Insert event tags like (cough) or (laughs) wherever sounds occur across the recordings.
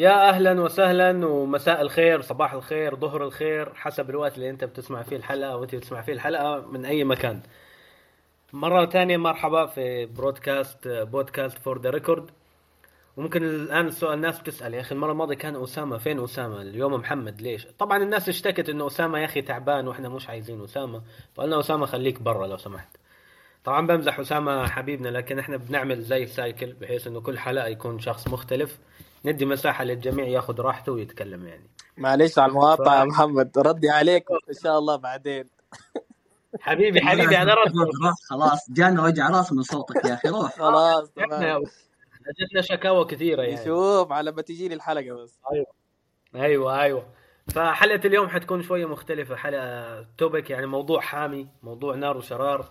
يا أهلا وسهلا ومساء الخير صباح الخير ظهر الخير حسب الوقت اللي أنت بتسمع فيه الحلقة وأنت بتسمع فيه الحلقة من أي مكان. مرة ثانية مرحبا في broadcast بودكاست For the Record وممكن الآن السؤال الناس بتسأل يا أخي المرة الماضية كان أسامة فين أسامة؟ اليوم محمد ليش؟ طبعا الناس اشتكت إنه أسامة يا أخي تعبان وإحنا مش عايزين أسامة. فقلنا أسامة خليك برا لو سمحت. طبعا بمزح أسامة حبيبنا لكن إحنا بنعمل زي cycle بحيث إنه كل حلقة يكون شخص مختلف. ندي مساحة للجميع ياخذ راحته ويتكلم يعني. معليش على المقاطعة يا محمد ردي عليك إن شاء الله بعدين. حبيبي (laughs) حبيبي أنا رد. روح خلاص جانا وجع رأس من صوتك يا أخي روح. (laughs) خلاص (laughs) جتنا شكاوى كثيرة يعني. نشوف على ما تجيني الحلقة بس. أيوه أيوه. فحلقة اليوم حتكون شوية مختلفة حلقة توبك يعني موضوع حامي موضوع نار وشرار.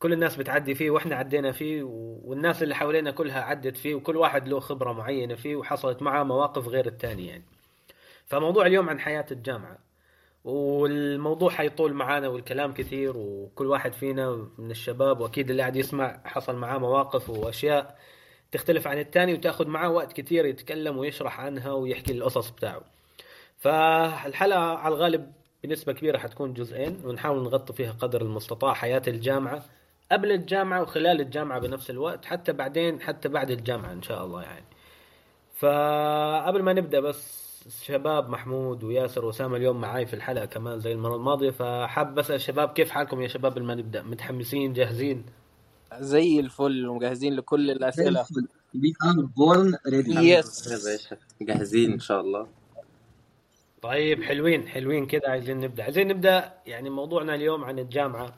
كل الناس بتعدي فيه وإحنا عدينا فيه والناس اللي حوالينا كلها عدت فيه وكل واحد له خبرة معينة فيه وحصلت معه مواقف غير الثاني يعني. فموضوع اليوم عن حياة الجامعة. والموضوع حيطول معانا والكلام كثير وكل واحد فينا من الشباب وأكيد اللي قاعد يسمع حصل معاه مواقف وأشياء تختلف عن الثاني وتأخذ معاه وقت كثير يتكلم ويشرح عنها ويحكي القصص بتاعه. فالحلقة على الغالب بنسبة كبيرة حتكون جزئين ونحاول نغطي فيها قدر المستطاع حياة الجامعة. قبل الجامعة وخلال الجامعة بنفس الوقت حتى بعدين حتى بعد الجامعة إن شاء الله يعني. فقبل ما نبدأ بس شباب محمود وياسر وأسامة اليوم معاي في الحلقة كمان زي المرة الماضية فحاب أسأل الشباب كيف حالكم يا شباب قبل ما نبدأ؟ متحمسين؟ جاهزين؟ زي الفل ومجهزين لكل we are born ready يا يس باشا جاهزين إن شاء الله. طيب حلوين حلوين كده عايزين نبدأ. عايزين نبدأ يعني موضوعنا اليوم عن الجامعة.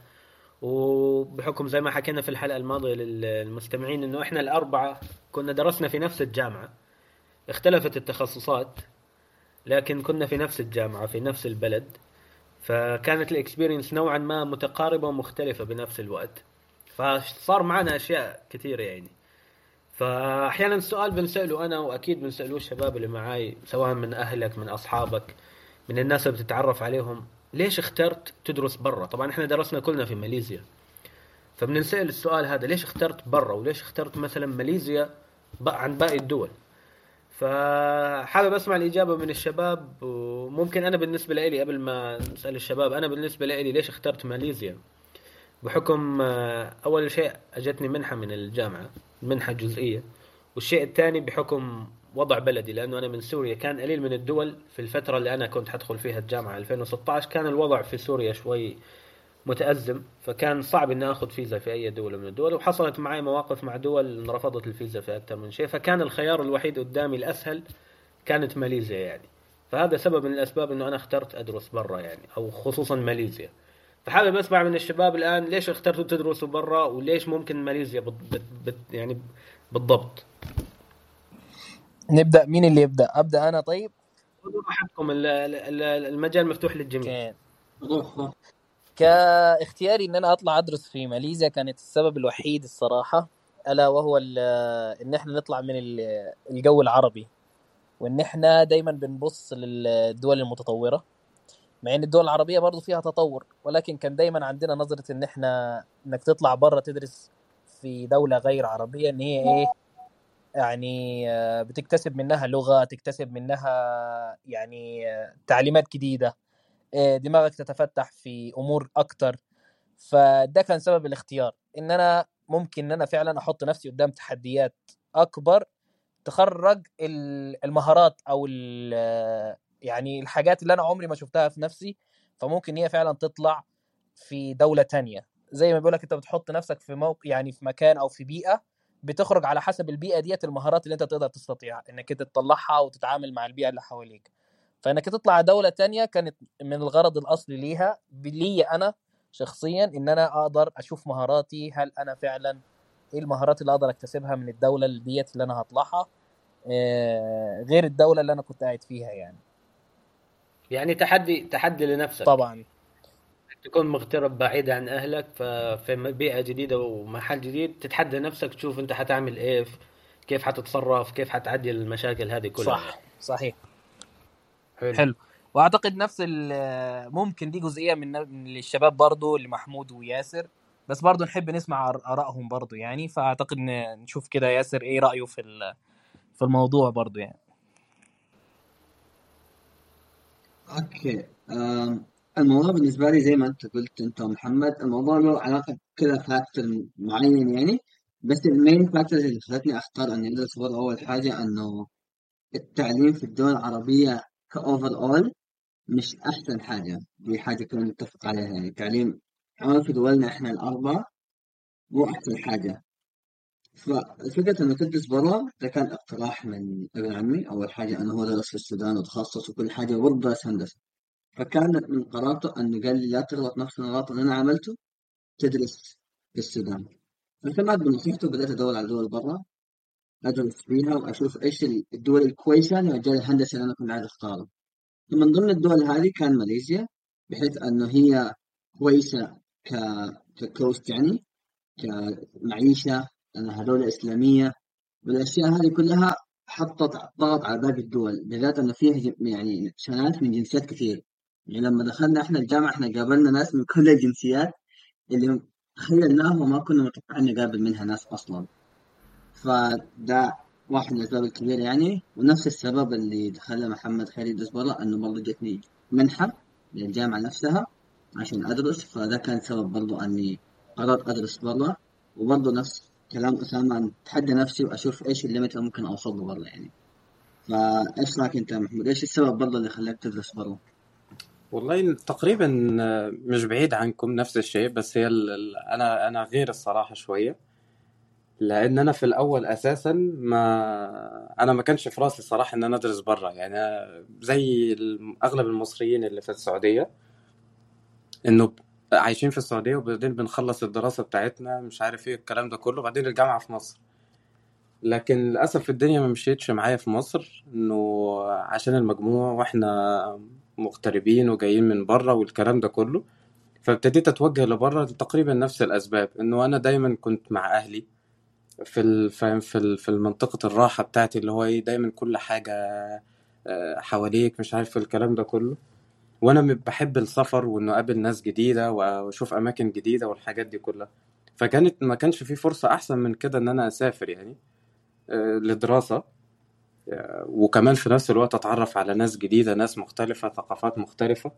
وبحكم زي ما حكينا في الحلقة الماضية للمستمعين إنه إحنا الأربعة كنا درسنا في نفس الجامعة اختلفت التخصصات لكن كنا في نفس الجامعة في نفس البلد. فكانت الإكسبيرينس نوعا ما متقاربة ومختلفة بنفس الوقت. فصار معنا أشياء كثيرة يعني. فاحيانا السؤال بنسأله أنا وأكيد بنسألوه الشباب اللي معاي سواء من أهلك من أصحابك من الناس اللي بتتعرف عليهم. ليش اخترت تدرس برا؟ طبعا إحنا درسنا كلنا في ماليزيا. فبننسأل السؤال هذا ليش اخترت برا؟ وليش اخترت مثلا ماليزيا عن باقي الدول؟ فحابب أسمع الإجابة من الشباب وممكن أنا بالنسبة لي قبل ما نسأل الشباب أنا بالنسبة لي ليش اخترت ماليزيا؟ بحكم آه، أول شيء أجتني منحة من الجامعة منحة جزئية والشيء الثاني بحكم وضع بلدي لأنه أنا من سوريا. كان قليل من الدول في الفترة اللي أنا كنت حدخل فيها الجامعة 2016 كان الوضع في سوريا شوي متأزم فكان صعب إني آخذ فيزا في أي دولة من الدول وحصلت معي مواقف مع دول انرفضت الفيزا في أكثر من شيء. فكان الخيار الوحيد قدامي الأسهل كانت ماليزيا يعني. فهذا سبب من الأسباب إنه أنا اخترت أدرس برا يعني أو خصوصا ماليزيا. فحابب أسمع من الشباب الآن ليش اخترتوا تدرسوا برا وليش ممكن ماليزيا بت بت بت يعني بالضبط؟ نبدأ مين اللي يبدأ؟ أبدأ أنا طيب؟ خذوا راحتكم ال- ال- المجال مفتوح للجميع. كان كاختياري إن أنا أطلع أدرس في ماليزيا كانت السبب الوحيد الصراحة ألا وهو ال- إن إحنا نطلع من ال- الجو العربي. وإن إحنا دايما بنبص للدول المتطورة مع إن الدول العربية برضو فيها تطور ولكن كان دايما عندنا نظرة إن إحنا إنك تطلع بره تدرس في دولة غير عربية إن هي إيه؟ يعني آه، بتكتسب منها لغة تكتسب منها يعني آه، تعليمات جديدة آه، دماغك تتفتح في أمور أكتر. فده كان سبب الاختيار إن أنا ممكن إن أنا فعلا أحط نفسي قدام تحديات أكبر تخرج ال- المهارات أو يعني الحاجات اللي أنا عمري ما شفتها في نفسي فممكن هي فعلا تطلع في دولة تانية. زي ما بيقولك أنت بتحط نفسك في موقع يعني في مكان أو في بيئة بتخرج على حسب البيئة ديت المهارات اللي انت تقدر تستطيعها انك انت تطلعها وتتعامل مع البيئة اللي حواليك. فإنك تطلع دولة تانية كانت من الغرض الأصلي ليها لي أنا شخصيا إن أنا أقدر أشوف مهاراتي هل أنا فعلا إيه المهارات اللي أقدر أكتسبها من الدولة اللي ديت اللي أنا هطلعها آه، غير الدولة اللي أنا كنت قاعد فيها يعني. يعني تحدي تحدي لنفسك. طبعا. تكون مغترب بعيد عن أهلك ففي بيئة جديدة ومحل جديد تتحدى نفسك تشوف أنت حتعمل إيه كيف حتتصرف كيف حتعدي المشاكل هذه كلها. صح صحيح. حلو. حلو. وأعتقد نفس ال- ممكن دي جزئية من من الشباب برضو اللي محمود وياسر بس برضو نحب نسمع آرائهم برضو يعني فأعتقد نشوف كده ياسر إيه رأيه في ال- في الموضوع برضو يعني. okay أم، الموضوع بالنسبة لي زي ما انت قلت انت ومحمد الموضوع له علاقة بكذا factor معين يعني بس ال main factors اللي خلتني أختار اني ادرس برا اول حاجة إنه التعليم في الدول العربية ك overall مش أحسن حاجة دي حاجة كنا نتفق عليها يعني التعليم في دولنا إحنا الأربعة مو أحسن حاجة. ففكرة انه تدرس برا ده كان اقتراح من ابن عمي أول حاجة إنه هو درس في السودان وتخصص وكل حاجة وبرضه درس هندسة. فكانت من قرارته انه قال لي لا تغلط نفس الغلط اللي أنا عملته تدرس في السودان. فسمعت بنصيحته بدأت أدور على دول برا أدرس فيها وأشوف إيش الدول الكويسة لمجال الهندسة اللي أنا كنت عايز اختاره فمن ضمن الدول هذه كان ماليزيا بحيث انه هي كويسة ك ككوست يعني كمعيشة انها دولة إسلامية والأشياء هذه كلها حطت ضغط على باقي الدول بالذات انه فيها يعني ناس من جنسيات كثير. يعني لما دخلنا إحنا الجامعة إحنا قابلنا ناس من كل الجنسيات اللي تخيلناها وما كنا متوقعين نقابل منها ناس أصلا. فده واحد من الأسباب الكبيرة يعني. ونفس السبب اللي خلى محمد خير يدرس برا إنه برضه جتني منحة للجامعة نفسها عشان أدرس. فده كان سبب برضه إني قررت أدرس برا. وبرضه نفس كلام أسامة أن أتحدى نفسي وأشوف إيش الليمت اللي ممكن أوصل له برا يعني. فايش رأيك أنت يا محمود؟ إيش السبب برضه اللي خلاك تدرس برا؟ والله تقريبا مش بعيد عنكم نفس الشيء بس هي ال... ال- أنا أنا غير الصراحة شوية. لأن أنا في الأول أساسا ما أنا ما كانش في رأسي الصراحة إن أنا أدرس برا. يعني أنا زي أغلب المصريين اللي في السعودية إنه عايشين في السعودية وبعدين بنخلص الدراسة بتاعتنا مش عارف إيه الكلام ده كله بعدين الجامعة في مصر. لكن للأسف الدنيا ما مشيتش معايا في مصر إنه عشان المجموع وإحنا مغتربين وجايين من بره والكلام ده كله فابتديت أتوجه لبره تقريبا نفس الأسباب إنه أنا دايما كنت مع أهلي في في. في المنطقة الراحة بتاعتي اللي هو إيه دايما كل حاجة آه، حواليك مش عارف الكلام ده كله وأنا م- بحب السفر وإنه أقابل ناس جديدة وأشوف أماكن جديدة والحاجات دي كلها فكانت ما كانش في فرصة أحسن من كده إن أنا أسافر يعني آه، لدراسة وكمان في نفس الوقت اتعرف على ناس جديدة ناس مختلفة ثقافات مختلفة.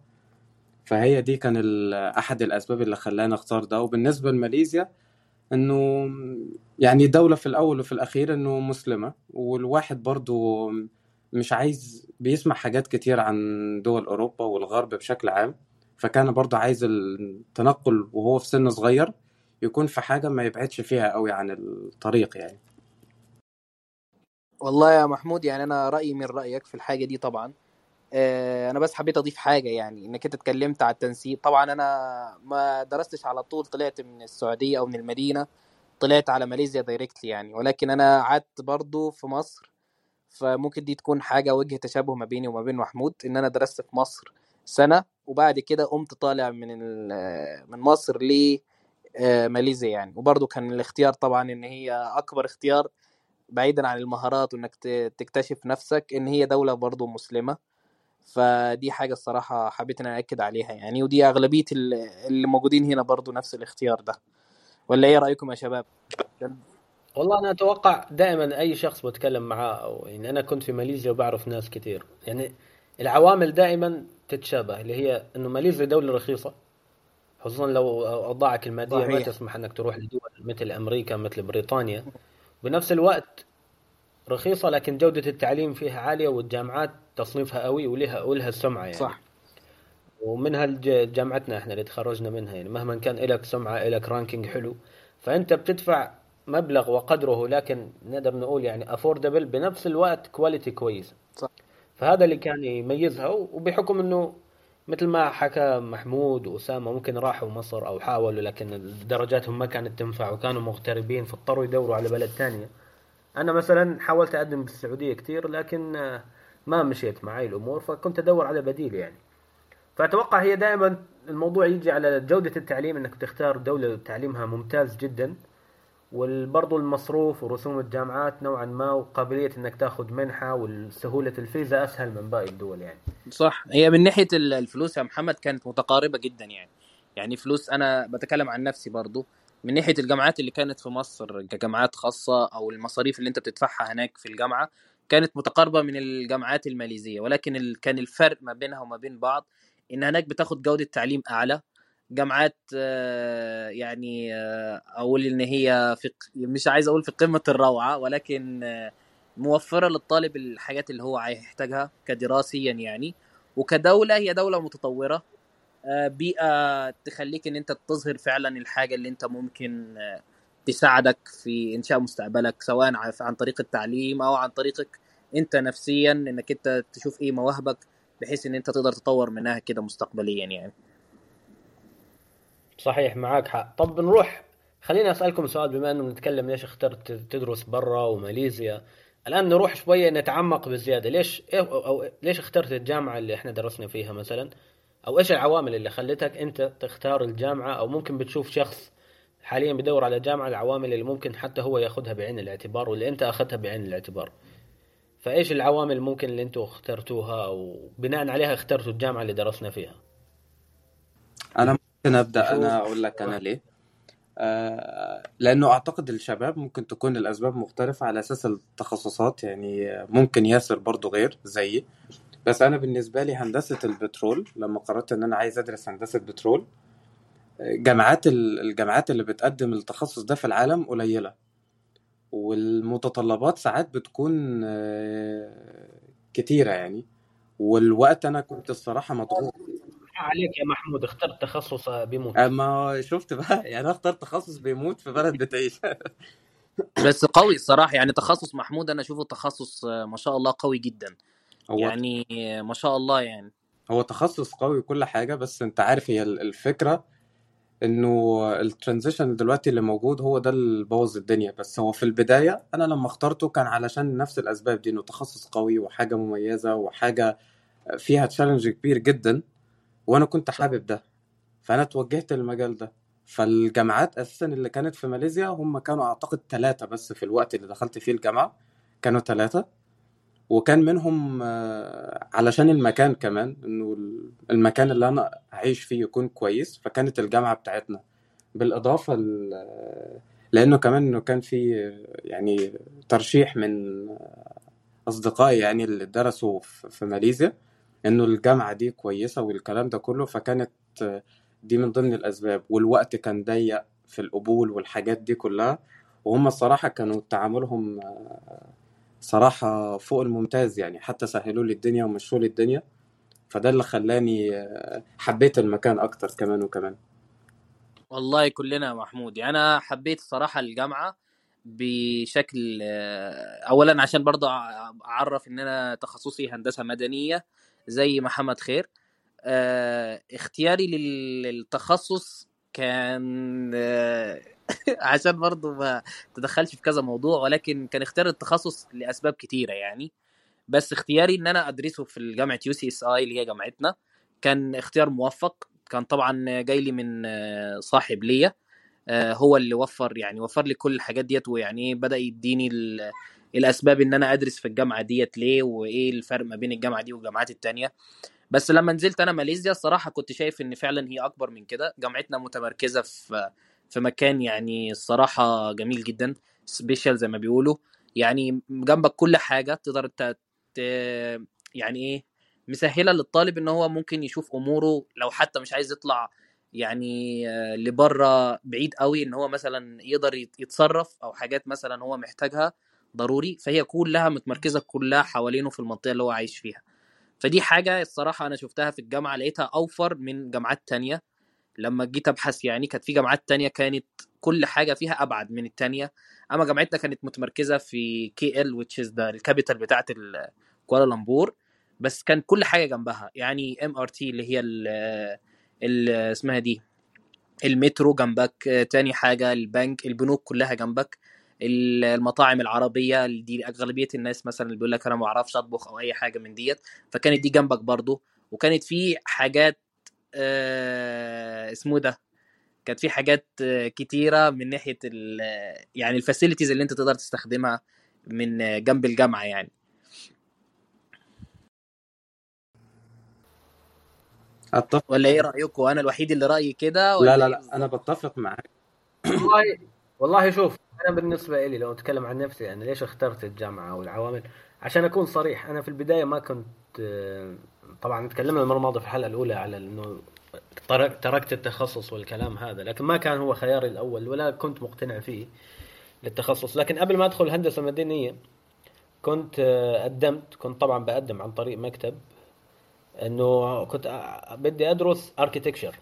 فهي دي كان أحد الأسباب اللي خلاني أختار ده. وبالنسبة لماليزيا إنه يعني دولة في الأول وفي الأخير إنه مسلمة. والواحد برضو مش عايز بيسمع حاجات كتير عن دول أوروبا والغرب بشكل عام. فكان برضو عايز التنقل وهو في سن صغير يكون في حاجة ما يبعدش فيها قوي عن الطريق يعني. والله يا محمود يعني أنا رأيي من رأيك في الحاجة دي طبعا. آه، أنا بس حبيت أضيف حاجة يعني إنك أنت اتكلمت على التنسيق. طبعا أنا ما درستش على طول طلعت من السعودية أو من المدينة طلعت على ماليزيا دايركتلي يعني. ولكن أنا قعدت برضو في مصر فممكن دي تكون حاجة وجه تشابه ما بيني وما بين محمود إن أنا درست في مصر سنة وبعد كده قمت طالع من من مصر لماليزيا يعني. وبرضو كان الاختيار طبعا إن هي أكبر اختيار بعيدا عن المهارات وإنك تكتشف نفسك إن هي دولة برضو مسلمة. فدي حاجة الصراحة حبيت إن أنا اكد عليها يعني. ودي أغلبية ال- اللي موجودين هنا برضو نفس الاختيار ده. ولا إيه رأيكم يا شباب؟ والله أنا أتوقع دائما أي شخص بتكلم معاه أو يعني أنا كنت في ماليزيا وبعرف ناس كثير يعني العوامل دائما تتشابه اللي هي إنه ماليزيا دولة رخيصة. خصوصا لو أوضاعك المادية ما صحيح. تسمح إنك تروح لدول مثل أمريكا مثل بريطانيا. بنفس الوقت رخيصة لكن جودة التعليم فيها عالية والجامعات تصنيفها قوي ولها ولها سمعة يعني. صح. ومنها جامعتنا إحنا اللي تخرجنا منها يعني. مهما كان لك سمعة لك رانكينج حلو فأنت بتدفع مبلغ وقدره لكن نقدر نقول يعني affordable بنفس الوقت quality كويسة صح. فهذا اللي كان يميزها وبحكم إنه مثل ما حكى محمود وأسامة ممكن راحوا مصر أو حاولوا لكن درجاتهم ما كانت تنفع وكانوا مغتربين فاضطروا يدوروا على بلد ثانية أنا مثلا حاولت أقدم بالسعودية كثير لكن آه، ما مشيت معي الأمور فكنت أدور على بديل يعني. فأتوقع هي دائما الموضوع يجي على جودة التعليم إنك تختار دولة تعليمها ممتاز جدا. وبرضو المصروف ورسوم الجامعات نوعا ما وقابلية إنك تاخذ منحة والسهولة الفيزا أسهل من باقي الدول يعني. صح. هي من ناحية ال- الفلوس يا محمد كانت متقاربة جدا يعني. يعني فلوس أنا بتكلم عن نفسي برضو. من ناحية الجامعات اللي كانت في مصر كجامعات خاصة أو المصاريف اللي أنت بتدفعها هناك في الجامعة كانت متقاربة من الجامعات الماليزية. ولكن. كان الفرق ما بينها وما بين بعض إن هناك بتاخد جودة تعليم أعلى جامعات آه، يعني آه، أقول إن هي في مش عايز أقول في قمة الروعة ولكن آه، موفرة للطالب الحاجات اللي هو هيحتاجها كدراسيا يعني. وكدولة هي دولة متطورة بيئة تخليك إن أنت تظهر فعلا الحاجة اللي أنت ممكن تساعدك في إنشاء مستقبلك سواء عن طريق التعليم أو عن طريقك أنت نفسيا إنك أنت تشوف إيه مواهبك بحيث إن أنت تقدر تطور منها كده مستقبليا يعني. صحيح معاك حق. طب نروح خليني أسألكم سؤال بما إنه نتكلم ليش اخترت تدرس برا وماليزيا الآن نروح شوية نتعمق بزيادة. ليش إيه أو ليش اخترت الجامعة اللي إحنا درسنا فيها مثلا؟ أو إيش العوامل اللي خلتك أنت تختار الجامعة؟ أو ممكن بتشوف شخص حاليا بدور على جامعة العوامل اللي ممكن حتى هو ياخذها بعين الاعتبار واللي أنت أخذتها بعين الاعتبار. فإيش العوامل ممكن اللي أنتم اخترتوها أو بناء عليها اخترتوا الجامعة اللي درسنا فيها؟ أنا ممكن أبدأ أنا أقول لك أنا ليه. آه لأنه أعتقد الشباب ممكن تكون الأسباب مختلفة على أساس التخصصات يعني ممكن ياسر برضو غير زيي. بس أنا بالنسبة لي هندسة البترول لما قررت إن أنا عايز أدرس هندسة بترول جامعات الجامعات اللي بتقدم التخصص ده في العالم قليلة. والمتطلبات ساعات بتكون آه، كتيرة يعني. والوقت أنا كنت الصراحة مضغوط. عليك يا محمود اخترت تخصص بيموت. أما شفت بقى يعني أنا اخترت تخصص بيموت في بلد بتعيش. بس قوي الصراحة يعني تخصص محمود أنا أشوفه تخصص ما شاء الله قوي جدا. هو يعني ما شاء الله يعني. هو تخصص قوي وكل حاجة بس أنت عارف هي الفكرة إنه ال transition دلوقتي اللي موجود هو ده اللي بوظ الدنيا. بس هو في البداية أنا لما اخترته كان علشان نفس الأسباب دي إنه تخصص قوي وحاجة مميزة وحاجة فيها challenge كبير جدا. وأنا كنت حابب ده. فأنا توجهت للمجال ده. فالجامعات أساسا اللي كانت في ماليزيا هم كانوا أعتقد ثلاثة بس في الوقت اللي دخلت فيه الجامعة كانوا ثلاثة وكان منهم آه، علشان المكان كمان إنه المكان اللي أنا هعيش فيه يكون كويس فكانت الجامعة بتاعتنا. بالإضافة لأنه كمان إنه كان في يعني ترشيح من أصدقائي يعني اللي درسوا في ماليزيا. إنه الجامعة دي كويسة والكلام ده كله فكانت دي من ضمن الأسباب. والوقت كان ضيق في القبول والحاجات دي كلها وهم الصراحة كانوا تعاملهم صراحة فوق الممتاز يعني. حتى سهلوا لي الدنيا ومشوا لي الدنيا. فده اللي خلاني حبيت المكان أكتر كمان وكمان. والله كلنا محمود. يعني أنا حبيت الصراحة الجامعة بشكل اولا عشان برضه أعرف إن أنا تخصصي هندسة مدنية زي محمد خير. آه، اختياري للتخصص كان آه، (laughs) عشان برضه ما تدخلش في كذا موضوع ولكن كان اختيار التخصص لأسباب كتيرة يعني. بس اختياري إن أنا أدرسه في جامعه UCSI اللي هي جامعتنا كان اختيار موفق. كان طبعا جاي لي من آه، صاحب ليا هو اللي وفر يعني وفر لي كل الحاجات ديت ويعني بدأ يديني الأسباب إن أنا أدرس في الجامعة ديت ليه وإيه الفرق ما بين الجامعة دي والجامعات التانية. بس لما نزلت أنا ماليزيا الصراحة كنت شايف إن فعلا هي أكبر من كده. جامعتنا متمركزة في في مكان يعني الصراحة جميل جدا سبيشال زي ما بيقولوا. يعني جنبك كل حاجة تقدر ت... يعني إيه مسهلة للطالب إن هو ممكن يشوف أموره. لو حتى مش عايز يطلع يعني لبره بعيد قوي إن هو مثلا يقدر يتصرف أو حاجات مثلا هو محتاجها. ضروري فهي كلها متمركزة كلها حوالينه في المنطقة اللي هو عايش فيها. فدي حاجة الصراحة أنا شفتها في الجامعة لقيتها أوفر من جامعات تانية. لما جيت أبحث يعني كانت في جامعات تانية كانت كل حاجة فيها أبعد من التانية. أما جامعتنا كانت متمركزة في KL which is the ال capital بتاعت كوالالمبور. بس كان كل حاجة جنبها. يعني MRT اللي هي ال اسمها دي المترو جنبك تاني حاجة البنك البنوك كلها جنبك. المطاعم العربية دي أغلبية الناس مثلا اللي بيقول لك أنا ما أعرفش أطبخ أو أي حاجة من ديت فكانت دي جنبك برضو وكانت في حاجات آه اسمه ده كانت في حاجات كتيرة من ناحية يعني الفاسيلتيز اللي أنت تقدر تستخدمها من جنب الجامعة يعني أتفق. ولا إيه رأيكم أنا الوحيد اللي رأيي كده لا لا لا إيه؟ أنا بتفق معاك والله والله شوف أنا بالنسبة لي لو أتكلم عن نفسي أنا ليش اخترت الجامعة والعوامل عشان أكون صريح أنا في البداية ما كنت طبعا تكلمنا المرة الماضية في الحلقة الأولى على إنه ترك- تركت التخصص والكلام هذا لكن ما كان هو خياري الأول ولا كنت مقتنع فيه للتخصص. لكن قبل ما أدخل هندسه مدنيه كنت قدمت كنت طبعا بقدم عن طريق مكتب إنه كنت بدي أدرس اركيتكشر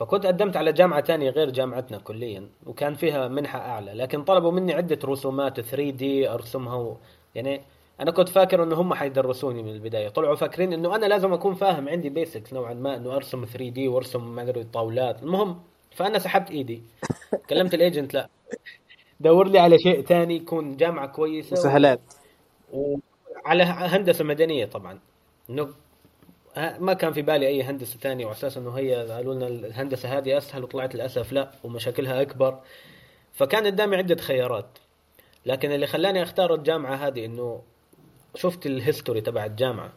فكنت قدمت على جامعة تانية غير جامعتنا كليا وكان فيها منحة أعلى لكن طلبوا مني عدة رسومات 3 دي أرسمها و... يعني أنا كنت فاكر إنه هم حيدرسوني من البداية. طلعوا فاكرين إنه أنا لازم أكون فاهم عندي basics نوعا ما إنه أرسم 3D وأرسم ما أدري طاولات. المهم فأنا سحبت إيدي. (laughs) كلمت ال agent لا. دور لي على شيء تاني يكون جامعة كويسة مسهلات وعلى هندسة مدنية طبعا. إنه ها- ما كان في بالي أي هندسة ثانية وأساس إنه هي قالوا لنا الهندسة هذه أسهل وطلعت للأسف لا ومشاكلها أكبر. فكان قدامي عدة خيارات لكن اللي خلاني أختار الجامعة هذه إنه شفت ال history تبع الجامعة.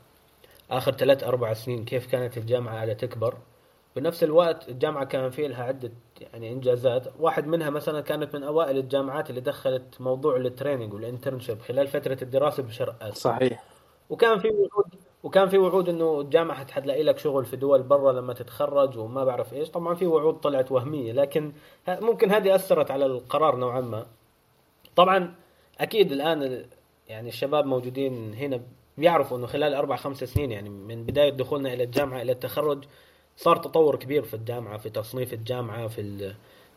آخر ثلاث أربع سنين كيف كانت الجامعة قاعدة تكبر. بنفس الوقت الجامعة كان في لها عدة يعني إنجازات. واحد منها مثلا كانت من أوائل الجامعات اللي دخلت موضوع ال training وال internship خلال فترة الدراسة بشرق اسيا صحيح. وكان في وعود وكان في وعود إنه الجامعة حت- حتلاقي لك شغل في دول برا لما تتخرج وما بعرف إيش. طبعا في وعود طلعت وهمية لكن ممكن هذه أثرت على القرار نوعا ما. طبعا أكيد الآن ال- يعني الشباب موجودين هنا بيعرفوا إنه خلال أربع خمس سنين يعني من بداية دخولنا إلى الجامعة إلى التخرج صار تطور كبير في الجامعة في تصنيف الجامعة في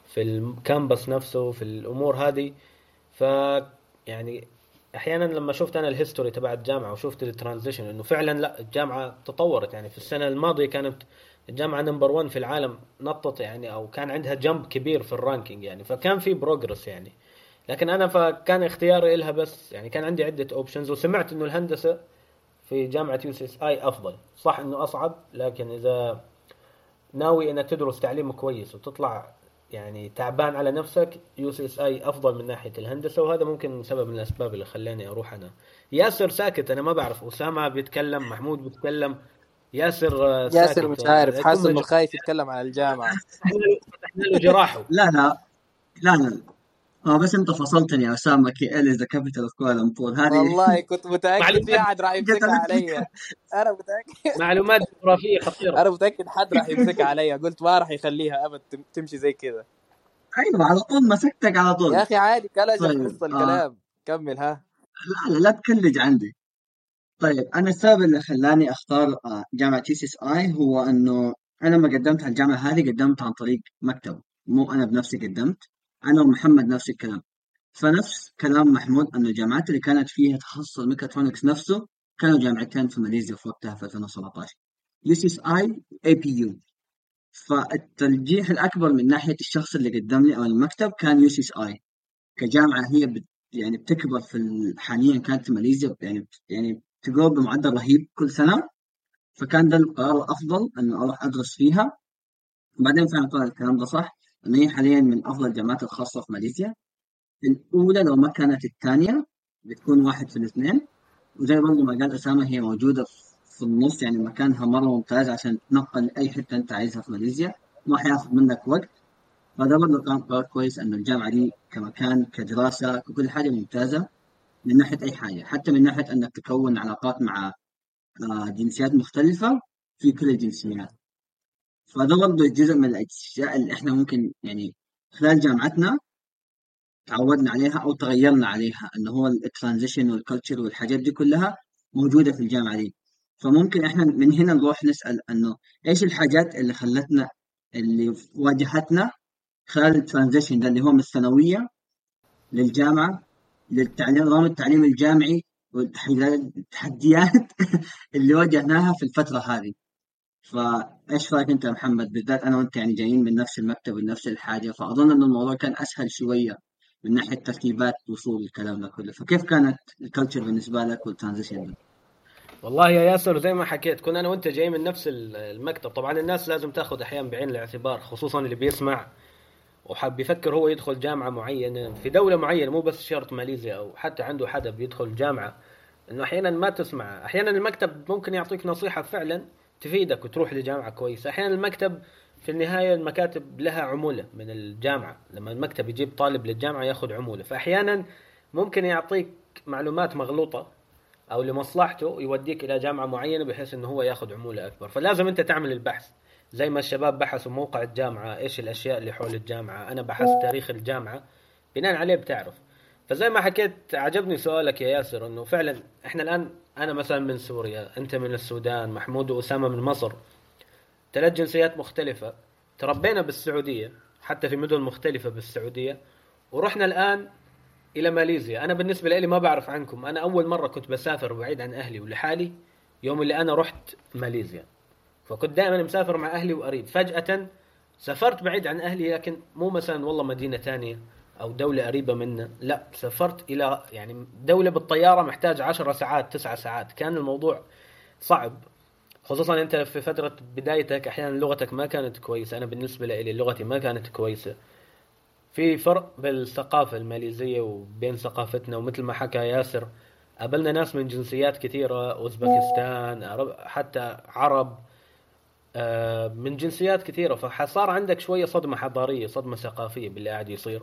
في ال campus نفسه في الأمور هذه. ف يعني أحيانا لما شفت أنا ال history تبع الجامعة وشفت ال transition إنه فعلا لا الجامعة تطورت يعني في السنة الماضية كانت الجامعة number 1 في العالم نطت يعني أو كان عندها jump كبير في ال ranking يعني فكان في progress يعني. لكن أنا فكان اختياري لها بس يعني كان عندي عدة options وسمعت إنه الهندسة في جامعة UCSI أفضل. صح إنه أصعب لكن إذا ناوي أنك تدرس تعليم كويس وتطلع يعني تعبان على نفسك UCSI أفضل من ناحية الهندسة وهذا ممكن سبب من الأسباب اللي خلاني أروح أنا. ياسر ساكت أنا ما بعرف أسامة بيتكلم محمود بيتكلم ياسر آه، ساكت. ياسر مش عارف يكون حاسس انه. خايف يتكلم عن الجامعة. (laughs) فتحنا له جراحه. لا لا. لا لا. آه بس انت فصلتني يا أسامة KL is the capital of Kuala Lumpur هذه والله كنت متأكد في أحد راح يمسكها علي. أنا متأكد. معلومات جغرافية خطيرة. أنا متأكد حد راح يمسكها علي. قلت ما راح يخليها أبد تم- تمشي زي كذا. أيوه على طول مسكتك على طول. يا أخي عادي كلج طيب، نص آه. الكلام. كمل ها. لا لا لا تكلج عندي. طيب أنا السبب اللي خلاني أختار آه، جامعة UCSI هو إنه أنا لما قدمت على الجامعة هذه قدمت عن طريق مكتب. مو أنا بنفسي قدمت. أنا ومحمد نفس الكلام. فنفس كلام محمود انه الجامعات اللي كانت فيها تخصص الميكاترونكس نفسه كانوا جامعتين في ماليزيا في وقتها في 2017 UCSI اي بي يو فالترجيح الأكبر من ناحية الشخص اللي قدم لي أو المكتب كان يو سي اس اي كجامعة هي بت يعني بتكبر في ال- حاليا كانت في ماليزيا يعني يعني تجرب بمعدل رهيب كل سنة. فكان ده القرار الأفضل انه أروح أدرس فيها. وبعدين فعلا طلع الكلام ده صح. انه هي حاليا من أفضل الجامعات الخاصة في ماليزيا. الأولى لو ما كانت الثانية بتكون واحد في الاثنين. وزي برضه ما قال أسامة هي موجودة في النص يعني مكانها مرة ممتاز عشان تنقل أي حتة أنت عايزها في ماليزيا. ما حياخذ منك وقت. فده برضه كان قرار كويس إنه الجامعة دي كمكان كدراسة ككل حاجة ممتازة من ناحية أي حاجة. حتى من ناحية إنك تكون علاقات مع آه، جنسيات مختلفة في كل الجنسيات. فده برضه جزء من الأشياء اللي إحنا ممكن يعني خلال جامعتنا تعودنا عليها أو تغيرنا عليها انه هو ال transition وال culture والحاجات دي كلها موجودة في الجامعة دي. فممكن إحنا من هنا نروح نسأل إنه إيش الحاجات اللي خلتنا اللي واجهتنا خلال ال transition ده اللي هو من الثانوية للجامعة للتعليم نظام التعليم الجامعي والتحديات (laughs) اللي واجهناها في الفترة هذه. فايش رأيك أنت يا محمد؟ بالذات أنا وأنت يعني جايين من نفس المكتب ونفس الحاجة فأظن إن الموضوع كان أسهل شوية من ناحية ترتيبات وصول الكلام ده كله. فكيف كانت ال culture بالنسبة لك وال transition؟ والله يا ياسر زي ما حكيت كنا أنا وأنت جاي من نفس ال- المكتب. طبعا الناس لازم تاخذ أحيانا بعين الاعتبار خصوصا اللي بيسمع وحاب يفكر هو يدخل جامعة معينة في دولة معينة مو بس شرط ماليزيا أو حتى عنده حدا بيدخل جامعة. إنه أحيانا ما تسمع. أحيانا المكتب ممكن يعطيك نصيحة فعلا تفيدك وتروح لجامعة كويسة. أحيانا المكتب في النهاية المكاتب لها عمولة من الجامعة. لما المكتب يجيب طالب للجامعة ياخذ عمولة. فأحيانا ممكن يعطيك معلومات مغلوطة أو لمصلحته يوديك إلى جامعة معينة بحيث إنه هو ياخذ عمولة أكبر. فلازم أنت تعمل البحث. زي ما الشباب بحثوا موقع الجامعة إيش الأشياء اللي حول الجامعة. أنا بحثت تاريخ الجامعة. بناء عليه بتعرف. فزي ما حكيت عجبني سؤالك يا ياسر إنه فعلا إحنا الآن أنا مثلا من سوريا أنت من السودان محمود وأسامة من مصر. ثلاث جنسيات مختلفة تربينا بالسعودية حتى في مدن مختلفة بالسعودية. ورحنا الآن إلى ماليزيا. أنا بالنسبة لي ما بعرف عنكم أنا أول مرة كنت بسافر بعيد عن أهلي ولحالي يوم اللي أنا رحت ماليزيا. فكنت دائما مسافر مع أهلي وأريد. فجأة سافرت بعيد عن أهلي لكن مو مثلا والله مدينة ثانية أو دولة قريبة منا. لا سافرت إلى يعني دولة بالطيارة محتاج 10 ساعات 9 ساعات. كان الموضوع صعب خصوصا أنت في فترة بدايتك أحيانا لغتك ما كانت كويسة. أنا بالنسبة لي لغتي ما كانت كويسة. في فرق بالثقافه الماليزية وبين ثقافتنا. ومثل ما حكى ياسر قابلنا ناس من جنسيات كثيرة أوزبكستان حتى عرب آه، من جنسيات كثيرة. فصار عندك شوية صدمة حضارية صدمة ثقافية باللي قاعد يصير.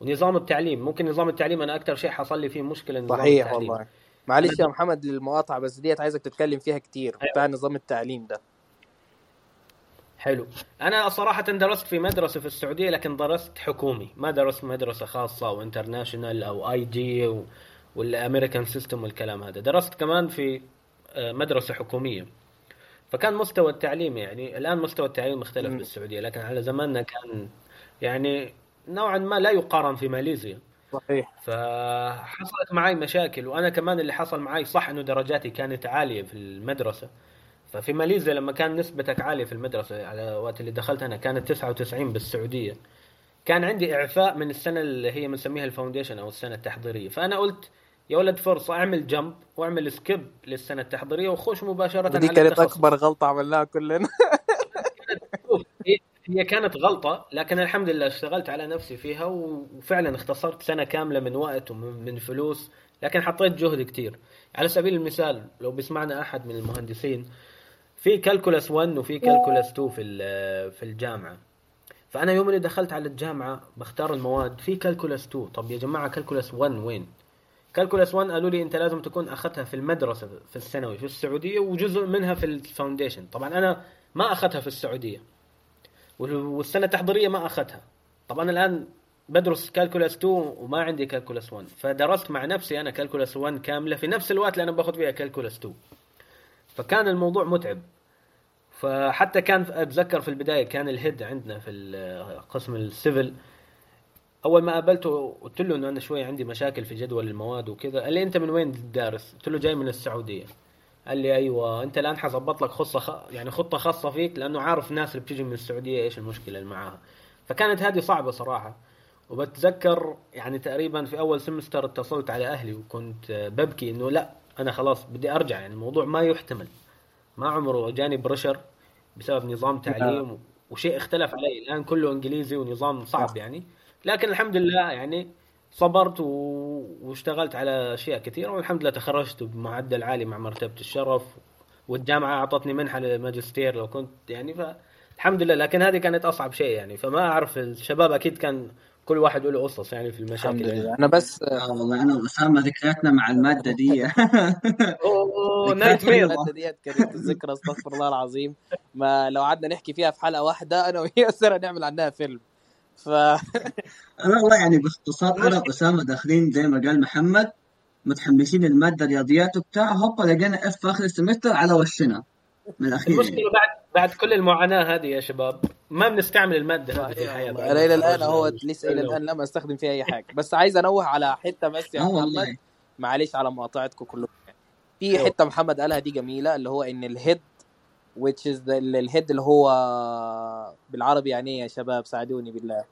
ونظام التعليم. ممكن نظام التعليم أنا أكثر شيء حصل لي فيه مشكلة نظام صحيح التعليم. والله. معلش يا محمد للمقاطعه بس ديت عايزك تتكلم فيها كتير. أيوة. بتاع نظام التعليم ده. حلو. أنا صراحة درست في مدرسة في السعودية لكن درست حكومي. ما درست مدرسة خاصة أو international أو IG وال American system والكلام هذا. درست كمان في آه، مدرسة حكومية. فكان مستوى التعليم يعني الآن مستوى التعليم مختلف مم. بالسعودية لكن على زماننا كان يعني نوعا ما لا يقارن في ماليزيا. صحيح. فحصلت معي مشاكل وأنا كمان اللي حصل معي صح إنه درجاتي كانت عالية في المدرسة. ففي ماليزيا لما كان نسبتك عالية في المدرسة على وقت اللي دخلت أنا كانت 99 بالسعودية. كان عندي إعفاء من السنة اللي هي بنسميها ال foundation أو السنة التحضيرية. فأنا قلت يا ولد فرصة أعمل jump وأعمل skip للسنة التحضيرية وخش مباشرة على كانت أكبر غلطة عملناها كلنا. (laughs) هي- كانت غلطة لكن الحمد لله اشتغلت على نفسي فيها وفعلا اختصرت سنة كاملة من وقت ومن من فلوس لكن حطيت جهد كتير. على سبيل المثال لو بيسمعنا أحد من المهندسين في calculus 1 وفي calculus 2 في في الجامعة. فأنا يوم اللي دخلت على الجامعة بختار المواد في calculus 2 طب يا جماعة calculus 1 وين؟ calculus 1 قالوا لي أنت لازم تكون أخذتها في المدرسة في الثانوي في السعودية وجزء منها في ال foundation طبعا أنا ما أخذتها في السعودية. والسنة التحضيرية ما اخذتها طبعا الآن بدرس calculus 2 وما عندي calculus 1 فدرست مع نفسي أنا calculus 1 كاملة في نفس الوقت اللي أنا باخذ فيها calculus 2 فكان الموضوع متعب. فحتى كان أتذكر في البداية كان ال head عندنا في قسم ال civil. أول ما قابلته قلت له إنه أنا شوي عندي مشاكل في جدول المواد وكذا. قال لي أنت من وين دارس؟ قلت له جاي من السعودية. قال لي أيوه أنت الآن حظبط لك خصة خ... يعني خطة خاصة فيك لأنه عارف الناس اللي بتيجي من السعودية إيش المشكلة اللي معاها. فكانت هذه صعبة صراحة. وبتذكر يعني تقريبا في أول سمستر اتصلت على أهلي وكنت ببكي إنه لا أنا خلاص بدي أرجع يعني الموضوع ما يحتمل. ما عمره جاني بريشر بسبب نظام تعليم وشيء اختلف علي. الآن كله إنجليزي ونظام صعب يعني. لكن الحمد لله يعني صبرت و... واشتغلت على أشياء كثيرة والحمد لله تخرجت بمعدل عالي مع مرتبة الشرف والجامعة أعطتني منحة للماجستير لو كنت يعني فالحمد لله. لكن هذه كانت أصعب شيء يعني فما أعرف الشباب أكيد كان كل واحد له قصص يعني في المشاكل الحمد لله. أنا بس والله أنا واسامه ذكرياتنا مع المادة دي. (laughs) أوه نايت مير المادة ديت كانت الذكرى استغفر الله العظيم. ما لو قعدنا نحكي فيها في حلقة واحدة أنا وياسر نعمل عنها فيلم. ف (laughs) أنا والله يعني باختصار أنا واسامه داخلين زي ما قال محمد متحمسين الماده الرياضيات وبتاع هوبا لقينا F آخر ال semester على وشنا. من الأخير يعني. المشكلة بعد بعد كل المعاناة هذه يا شباب ما بنستعمل المادة هذه في الحياة. بعد أنا إلى ما الان هو. لسه إلى الآن لم أستخدم فيها أي حاجة. بس عايز أنوه على حتة بس يا آه محمد. معلش على مقاطعتكم كلكم في أيوه. حتة محمد قالها دي جميلة اللي هو إن ال head which is the- الهيد اللي هو بالعربي يعني إيه يا شباب ساعدوني بالله.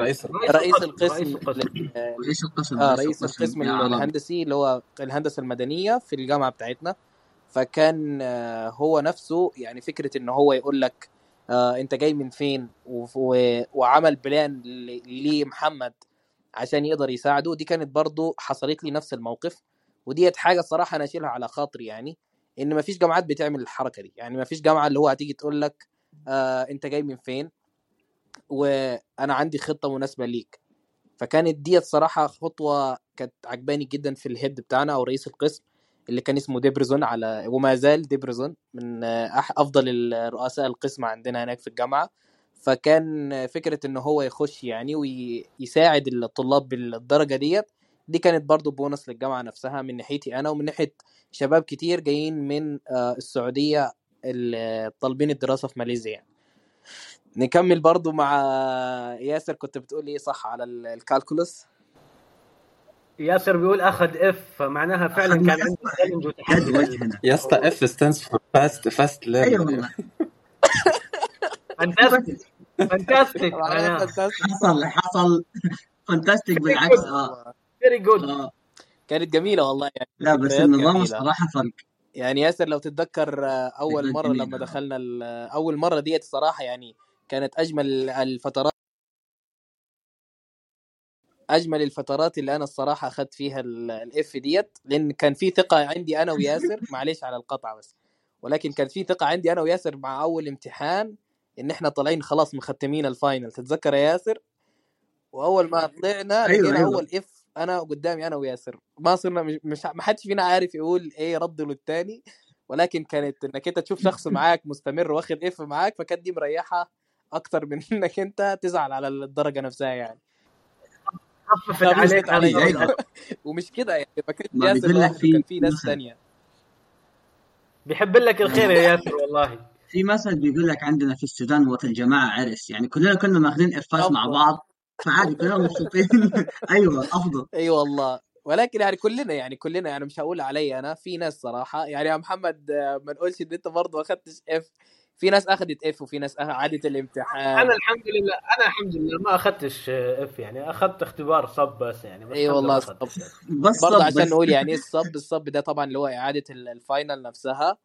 رئيس رئيس القسم القسم رئيس القسم. آه، رئيس القسم آه. الهندسي اللي هو الهندسة المدنية في الجامعة بتاعتنا. فكان آه، هو نفسه يعني فكرة إن هو يقول لك آه أنت جاي من فين؟ وعمل بلان لمحمد عشان يقدر يساعده؟ دي كانت برضو حصلت لي نفس الموقف. وديت حاجة الصراحة أنا أشيلها على خاطري يعني. إن مفيش جامعات بتعمل الحركة دي. يعني مفيش جامعة اللي هو هتيجي تقول لك آه أنت جاي من فين؟ وأنا عندي خطة مناسبة ليك. فكانت ديت صراحة خطوة كانت عجباني جدا في ال head بتاعنا أو رئيس القسم اللي كان اسمه ديبرزون على وما زال ديبرزون من أفضل الرؤساء القسم عندنا هناك في الجامعة. فكان فكرة انه هو يخش يعني ويساعد الطلاب بالدرجة ديت دي كانت برضو بونص للجامعة نفسها من ناحيتي أنا ومن ناحية شباب كتير جايين من آه، السعودية طالبين الدراسة في ماليزيا يعني. نكمل برضو مع ياسر كنت بتقول إيه صح على ال calculus ياسر بيقول اخذ F معناها فعلا كان عنده challenge (laughs) وتحدي يا اسطى F stands for fast fast أيوه fantastic (laughs) (laughs) fantastic حصل حصل. fantastic بالعكس. آه. very good آه. كانت جميلة والله يعني لا بس النظام الصراحة فرق. يعني ياسر لو تتذكر آه، أول مرة لما دخلنا أول مرة ديت الصراحة يعني كانت أجمل الفترات أجمل الفترات اللي أنا الصراحة اخذت فيها ال F ديت. لأن كان في ثقة عندي أنا وياسر (laughs) معلش على القطعه بس ولكن كان في ثقة عندي أنا وياسر مع أول امتحان إن إحنا طالعين خلاص مختمين ال final تتذكر يا ياسر؟ وأول ما طلعنا أيوة. لقينا أيوة. أول F أنا قدامي أنا وياسر. ما صرنا مش ما حدش فينا عارف يقول إيه رد للتاني ولكن كانت إنك أنت تشوف شخص (laughs) معاك مستمر واخد F معاك فكانت دي مريحة أكتر من (laughs) إنك أنت تزعل على الدرجة نفسها يعني. خففت عليك علي أيوة. (laughs) ومش كده يعني ما كانش ياسر كان في ناس ثانية بيحب لك الخير يا ياسر والله. في مثل بيقول لك عندنا في السودان وطن جماعة عرس. يعني كلنا كنا ماخذين F ات مع بعض. فعادي كلنا مبسوطين (laughs) أيوه أفضل. أي أيوة والله. ولكن يعني كلنا يعني كلنا يعني مش هقول علي أنا في ناس صراحة يعني يا محمد ما نقولش إن أنت برضه ما اخذتش F في ناس اخذت F وفي ناس عادت الامتحان. أنا الحمد لله أنا الحمد لله ما اخذتش F يعني. اخذت اختبار sup بس يعني أي والله sup بس برضه عشان نقول يعني إيه (laughs) ال sup ال sup ده طبعا اللي هو إعادة ال final نفسها.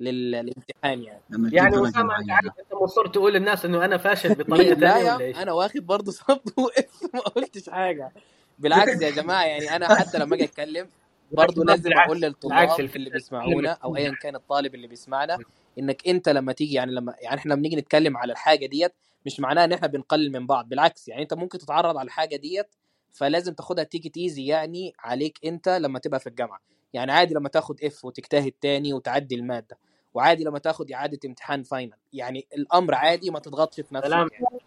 للامتحان يعني. يعني اسامه انت عارف انت مصر تقول للناس إنه أنا فاشل (laughs) بطريقة ثانية ولا أنا واخد برضه sup (laughs) و F ما قلتش حاجة. بالعكس يا جماعة يعني أنا حتى لما أجي أتكلم برضه لازم أقول للطلاب اللي بيسمعونا أو ايا كان الطالب اللي بيسمعنا إنك أنت لما تيجي يعني لما يعني إحنا بنيجي نتكلم على الحاجة ديت مش معناها إن إحنا بنقلل من بعض. بالعكس يعني أنت ممكن تتعرض على الحاجة ديت فلازم تاخدها take it easy يعني عليك أنت لما تبقى في الجامعة. يعني عادي لما تاخد F وتجتهد تاني وتعدي المادة وعادي لما تاخد إعادة امتحان final يعني الأمر عادي ما تضغطش في نفسك سلام. يعني.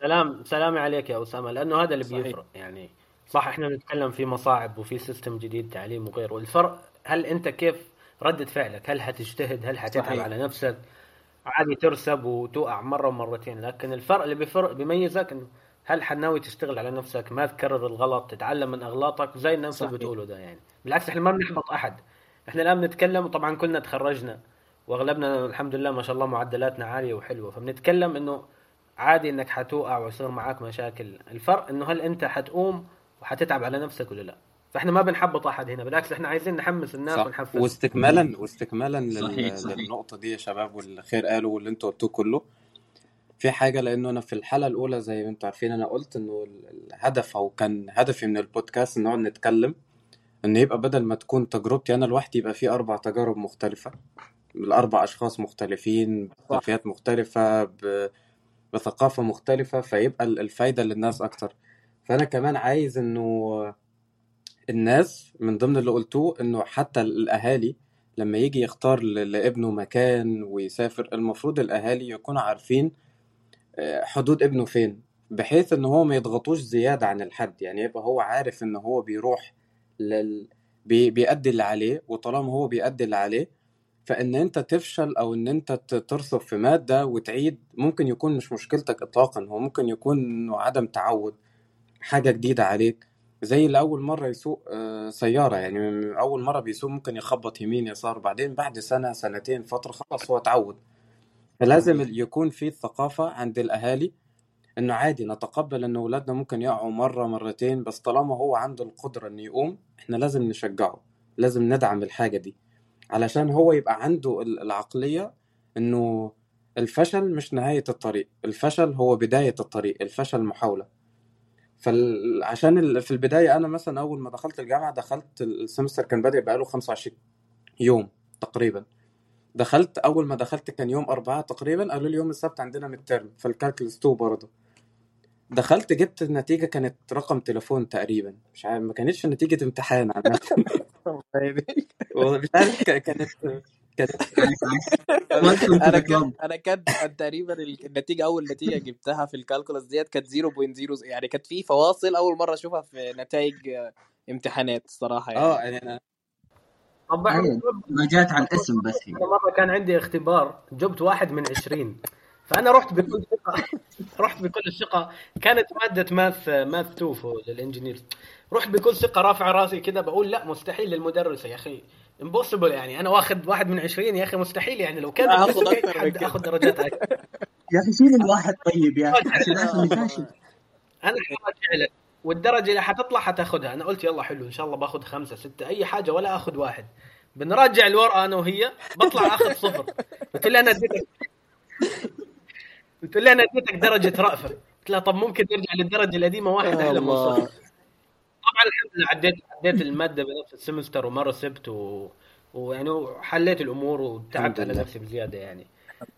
سلام سلامي عليك يا أسامة لأنه هذا اللي بيفرق يعني. صح إحنا بنتكلم في مصاعب وفي system جديد تعليم وغيره. الفرق هل أنت كيف ردة فعلك؟ هل حتجتهد هل حتتعب. على نفسك؟ عادي ترسب وتوقع مرة ومرتين لكن الفرق اللي بيفرق بيميزك انه هل حناوي تشتغل على نفسك؟ ما تكرر الغلط تتعلم من أغلاطك زي الناس اللي بتقولوا ده يعني. بالعكس إحنا ما بنحبط أحد. إحنا الآن بنتكلم وطبعا كلنا تخرجنا وأغلبنا الحمد لله ما شاء الله معدلاتنا عالية وحلوة. فبنتكلم إنه عادي إنك حتوقع ويصير معاك مشاكل. الفرق إنه هل أنت حتقوم وحتتعب على نفسك ولا لأ؟ فإحنا ما بنحبط أحد هنا. بالعكس إحنا عايزين نحمس الناس صح. ونحفز واستكمالا واستكمالا صحيح صحيح. للنقطة دي يا شباب والخير قالوا واللي أنتوا قلتوه كله. في حاجة لأنه أنا في الحلقة الأولى زي ما أنتوا عارفين أنا قلت إنه الهدف أو كان هدفي من البودكاست إن نقعد نتكلم ان يبقى بدل ما تكون تجربتي أنا لوحدي يبقى في أربع تجارب مختلفة. الأربع أشخاص مختلفين بخلفيات مختلفة بثقافة مختلفة فيبقى الفايدة للناس أكتر. فأنا كمان عايز إنه الناس من ضمن اللي قلتوه إنه حتى الأهالي لما يجي يختار لابنه مكان ويسافر المفروض الأهالي يكونوا عارفين حدود ابنه فين؟ بحيث إن هو ما يضغطوش زيادة عن الحد يعني يبقى هو عارف إن هو بيروح لل... بي... بيأدي اللي عليه وطالما هو بيأدي اللي عليه فإن أنت تفشل أو إن أنت ترصف في مادة وتعيد ممكن يكون مش مشكلتك اطلاقا هو ممكن يكون إنه عدم تعود حاجة جديدة عليك زي اللي أول مرة يسوق آه، سيارة يعني أول مرة بيسوق ممكن يخبط يمين يسار بعدين بعد سنة سنتين فترة خلاص هو اتعود. فلازم يكون في الثقافة عند الأهالي إنه عادي نتقبل إن أولادنا ممكن يقعوا مرة مرتين بس طالما هو عنده القدرة إنه يقوم إحنا لازم نشجعه لازم ندعم الحاجة دي علشان هو يبقى عنده العقلية إنه الفشل مش نهاية الطريق الفشل هو بداية الطريق الفشل محاولة. فعشان في البداية أنا مثلا أول ما دخلت الجامعة دخلت السمستر كان بادئ بقاله 25 يوم تقريبا. دخلت أول ما دخلت كان يوم أربعة تقريبا قالوا لي يوم السبت عندنا mid فال calculus 2 برضه. دخلت جبت النتيجة كانت رقم تليفون تقريبا. مش عارف ما كانتش نتيجة امتحان عامة. (laughs) مش عارف كانت كانت أنا كان. أنا كان كان تقريبا النتيجة أول نتيجة جبتها في ال calculus ديت كانت 0.0 يعني كانت في فواصل أول مرة أشوفها في نتائج امتحانات الصراحة يعني. آه يعني أنا طب أيوة. ما جات على الاسم بس هي مرة كان عندي اختبار. جبت واحد من عشرين. فأنا رحت بكل ثقة. (laughs) رحت بكل الثقة كانت مادة math math 2 for لل engineer. رحت بكل ثقة رافع راسي كذا بقول لا مستحيل للمدرسة يا أخي. impossible يعني. أنا واخد واحد من عشرين يا أخي مستحيل يعني. لو كان حد كده. آخذ درجات أكثر (laughs) يا أخي شيل الواحد طيب يا أخي (laughs) عشان اخر نفاشل أنا والدرجة اللي حتطلع حتاخذها أنا قلت يلا حلو إن شاء الله باخذ خمسة ستة أي حاجة ولا آخذ واحد. بنراجع الورقة أنا وهي بطلع آخذ صفر. قلت لها أنا اديتك قلت لها أنا اديتك درجة رأفة. قلت لها طب ممكن نرجع للدرجة القديمة واحد الله. صفر طبعا الحمد لله عديت عديت المادة بنفس السمستر وما رسبت و... ويعني حليت الأمور وتعبت على. نفسي بزيادة يعني.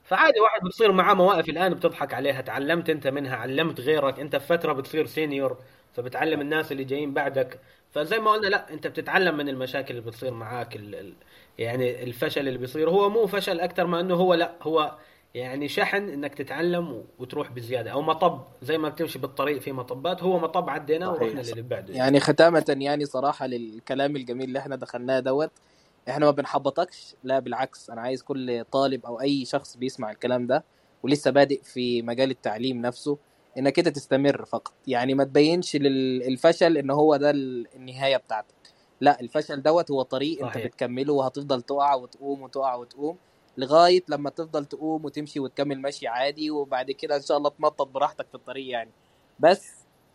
فعادي واحد بتصير معاه مواقف الآن بتضحك عليها تعلمت أنت منها علمت غيرك أنت في فترة بتصير سينيور فبتعلم الناس اللي جايين بعدك. فزي ما قلنا لا انت بتتعلم من المشاكل اللي بتصير معاك ال ال يعني الفشل اللي بيصير. هو مو فشل أكثر ما إنه هو لا هو يعني شحن إنك تتعلم وتروح بزيادة. أو مطب زي ما بتمشي بالطريق في مطبات هو مطب عديناه صحيح. ورحنا للي بعده. يعني ختامة يعني صراحة للكلام الجميل اللي إحنا دخلناه دوت إحنا ما بنحبطكش. لا بالعكس أنا عايز كل طالب أو أي شخص بيسمع الكلام ده ولسه بادئ في مجال التعليم نفسه إنك كده تستمر فقط يعني ما تبينش للفشل إن هو ده ال- النهاية بتاعتك لا الفشل دوت هو طريق أنت صحيح. بتكمله وهتفضل تقع وتقوم وتقع وتقوم لغاية لما تفضل تقوم وتمشي وتكمل ماشي عادي وبعد كده إن شاء الله تنطط براحتك في الطريق يعني بس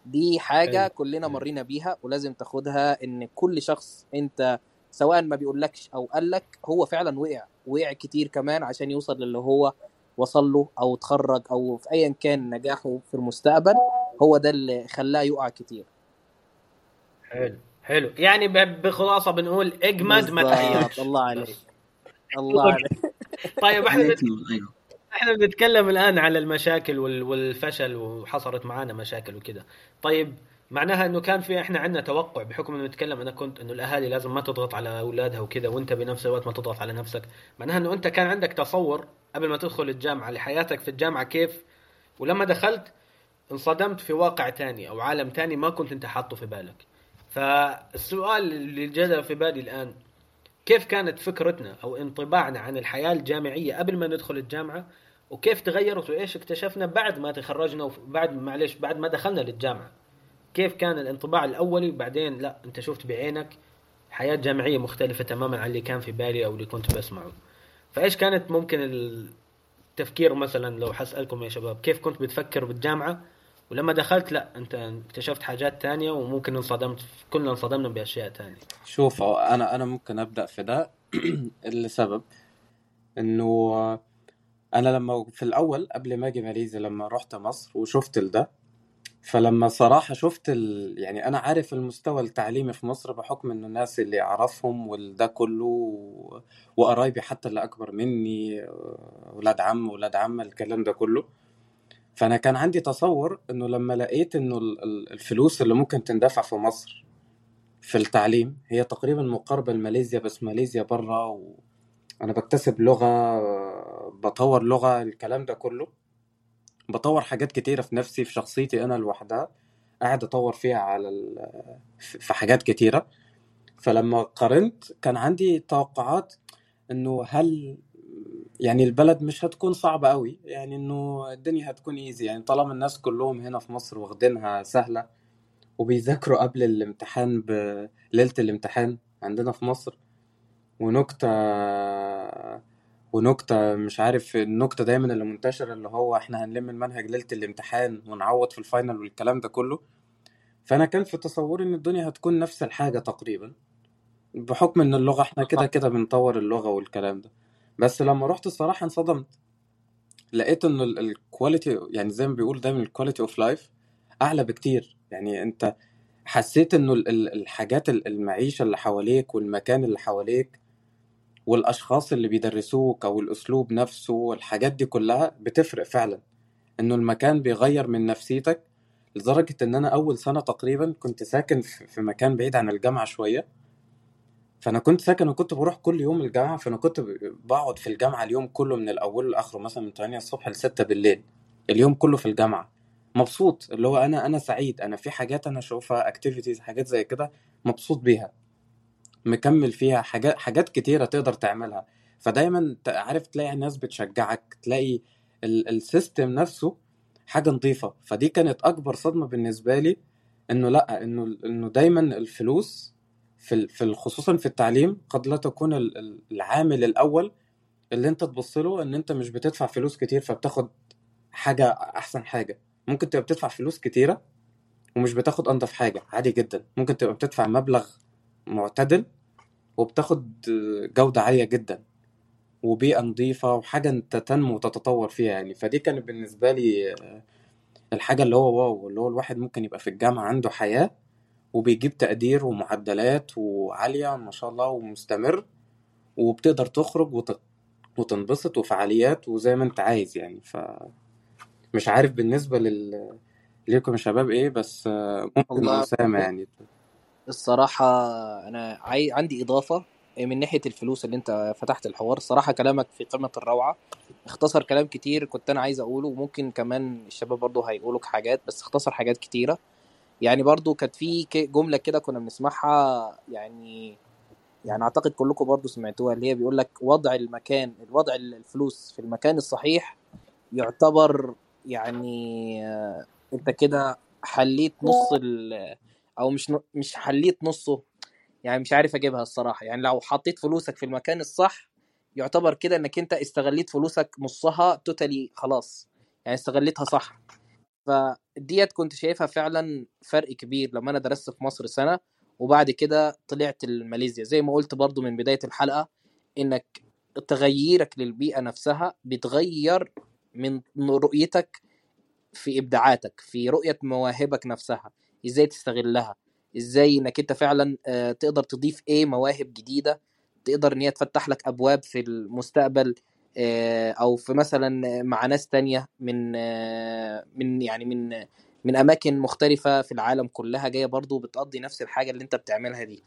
دي حاجة حلو. كلنا حلو. مرينا بيها ولازم تاخدها إن كل شخص أنت سواء ما بيقولكش أو قالك هو فعلا وقع وقع كتير كمان عشان يوصل للي هو وصل له أو اتخرج أو في ايا كان نجاحه في المستقبل هو ده اللي خلاه يقع كتير. حلو حلو. يعني ب- بخلاصة بنقول إجمد ما. تحيرش الله عليك. (laughs) الله عليك. طيب إحنا أيوه. إحنا بنتكلم الآن على المشاكل وال- والفشل وحصلت معانا مشاكل وكذا طيب معناها إنه كان في إحنا عندنا توقع بحكم إنه نتكلم أنا كنت إنه الأهالي لازم ما تضغط على أولادها وكذا وأنت بنفس الوقت ما تضغط على نفسك. معناها إنه أنت كان عندك تصور قبل ما تدخل الجامعة لحياتك في الجامعة كيف؟ ولما دخلت انصدمت في واقع تاني أو عالم تاني ما كنت أنت حاطه في بالك. فالسؤال اللي جاء في بالي الآن كيف كانت فكرتنا أو انطباعنا عن الحياة الجامعية قبل ما ندخل الجامعة؟ وكيف تغيرت؟ وإيش اكتشفنا بعد ما تخرجنا وبعد معلش بعد ما دخلنا للجامعة؟ كيف كان الانطباع الأولي؟ وبعدين لا أنت شفت بعينك حياة جامعية مختلفة تماما عن اللي كان في بالي أو اللي كنت بسمعه. فايش كانت ممكن التفكير مثلا لو حسألكم يا شباب؟ كيف كنت بتفكر بالجامعة؟ ولما دخلت لا انت اكتشفت حاجات تانية وممكن انصدمت كلنا انصدمنا بأشياء تانية. شوف أنا أنا ممكن أبدأ في ده. (clears throat) لسبب إنه أنا لما في الأول قبل ما أجي ماليزيا لما رحت مصر وشفت ده فلما صراحة شفت ال... يعني أنا عارف المستوى التعليمي في مصر بحكم إنه الناس اللي أعرفهم والده كله و... وقرايبي حتى اللي أكبر مني ولاد عم ولاد عم الكلام ده كله. فأنا كان عندي تصور إنه لما لقيت إنه ال- ال- الفلوس اللي ممكن تندفع في مصر في التعليم هي تقريبا مقاربة لماليزيا بس ماليزيا برا وأنا بكتسب لغة بطور لغة الكلام ده كله. بطور حاجات كتيرة في نفسي في شخصيتي أنا لوحدها قاعد أطور فيها على ال... في حاجات كتيرة. فلما قارنت كان عندي توقعات إنه هل يعني البلد مش هتكون صعبة قوي يعني إنه الدنيا هتكون إيزي يعني طالما الناس كلهم هنا في مصر واخدينها سهلة وبيذاكروا قبل الامتحان بليلة الامتحان عندنا في مصر. ونكتة ونكتة مش عارف النكتة دايما اللي منتشرة اللي هو إحنا هنلم المنهج ليلة الامتحان ونعوض في ال final والكلام ده كله. فأنا كان في تصوري إن الدنيا هتكون نفس الحاجة تقريبا بحكم إن اللغة إحنا كده كده بنطور اللغة والكلام ده. بس لما رحت الصراحة انصدمت. لقيت إنه ال quality يعني زي ما بيقول دايما ال quality of life أعلى بكتير. يعني أنت حسيت إنه ال- ال- الحاجات ال- المعيشة اللي حواليك والمكان اللي حواليك والأشخاص اللي بيدرسوك أو الأسلوب نفسه والحاجات دي كلها بتفرق فعلا. إنه المكان بيغير من نفسيتك لدرجة إن أنا أول سنة تقريبا كنت ساكن في مكان بعيد عن الجامعة شوية. فأنا كنت ساكن وكنت بروح كل يوم الجامعة فأنا كنت بقعد في الجامعة اليوم كله من الأول لآخره مثلا من 8 الصبح ل 6 بالليل اليوم كله في الجامعة. مبسوط اللي هو أنا أنا سعيد أنا في حاجات أنا أشوفها activities حاجات زي كده مبسوط بيها. مكمل فيها حاجات حاجات كتيرة تقدر تعملها. فدايما عارف تلاقي الناس بتشجعك تلاقي ال- ال system نفسه حاجة نظيفة. فدي كانت أكبر صدمة بالنسبة لي إنه لأ إنه إنه دايما الفلوس في في خصوصا في التعليم قد لا تكون ال- ال- العامل الأول اللي أنت تبص له إن أنت مش بتدفع فلوس كتير فبتاخد حاجة أحسن حاجة. ممكن تبقى بتدفع فلوس كتيرة ومش بتاخد أنضف حاجة عادي جدا. ممكن تبقى بتدفع مبلغ معتدل وبتاخد جودة عالية جدا وبيئة نظيفة وحاجة أنت تنمو وتتطور فيها يعني. فدي كانت بالنسبة لي الحاجة اللي هو واو اللي هو الواحد ممكن يبقى في الجامعة عنده حياة وبيجيب تقدير ومعدلات وعالية ما شاء الله ومستمر وبتقدر تخرج وت... وتنبسط وفعاليات وزي ما انت عايز يعني. ف مش عارف بالنسبة لل ليكم يا شباب إيه بس ممكن والله أسامة يعني. الصراحة أنا عاي... عندي إضافة من ناحية الفلوس اللي أنت فتحت الحوار. الصراحة كلامك في قمة الروعة. اختصر كلام كتير كنت أنا عايز أقوله وممكن كمان الشباب برضو هيقولوا حاجات بس اختصر حاجات كتيرة. يعني برضو كانت في جملة كده كنا بنسمعها يعني يعني أعتقد كلكم برضو سمعتوها اللي هي بيقول لك وضع المكان الوضع الفلوس في المكان الصحيح يعتبر يعني آه، أنت كده حليت نص أو مش مش حليت نصه. يعني مش عارف أجيبها الصراحة. يعني لو حطيت فلوسك في المكان الصح يعتبر كده إنك أنت استغليت فلوسك نصها توتالي خلاص. يعني استغليتها صح. فديت كنت شايفها فعلا فرق كبير لما أنا درست في مصر سنة وبعد كده طلعت لماليزيا. زي ما قلت برضو من بداية الحلقة إنك تغييرك للبيئة نفسها بتغير من رؤيتك في إبداعاتك في رؤية مواهبك نفسها. إزاي تستغلها؟ إزاي إنك أنت فعلا آه، تقدر تضيف إيه مواهب جديدة؟ تقدر إن هي تفتح لك أبواب في المستقبل آه، أو في مثلا مع ناس تانية من آه، من يعني من من أماكن مختلفة في العالم كلها جاية برضو بتقضي نفس الحاجة اللي أنت بتعملها دي.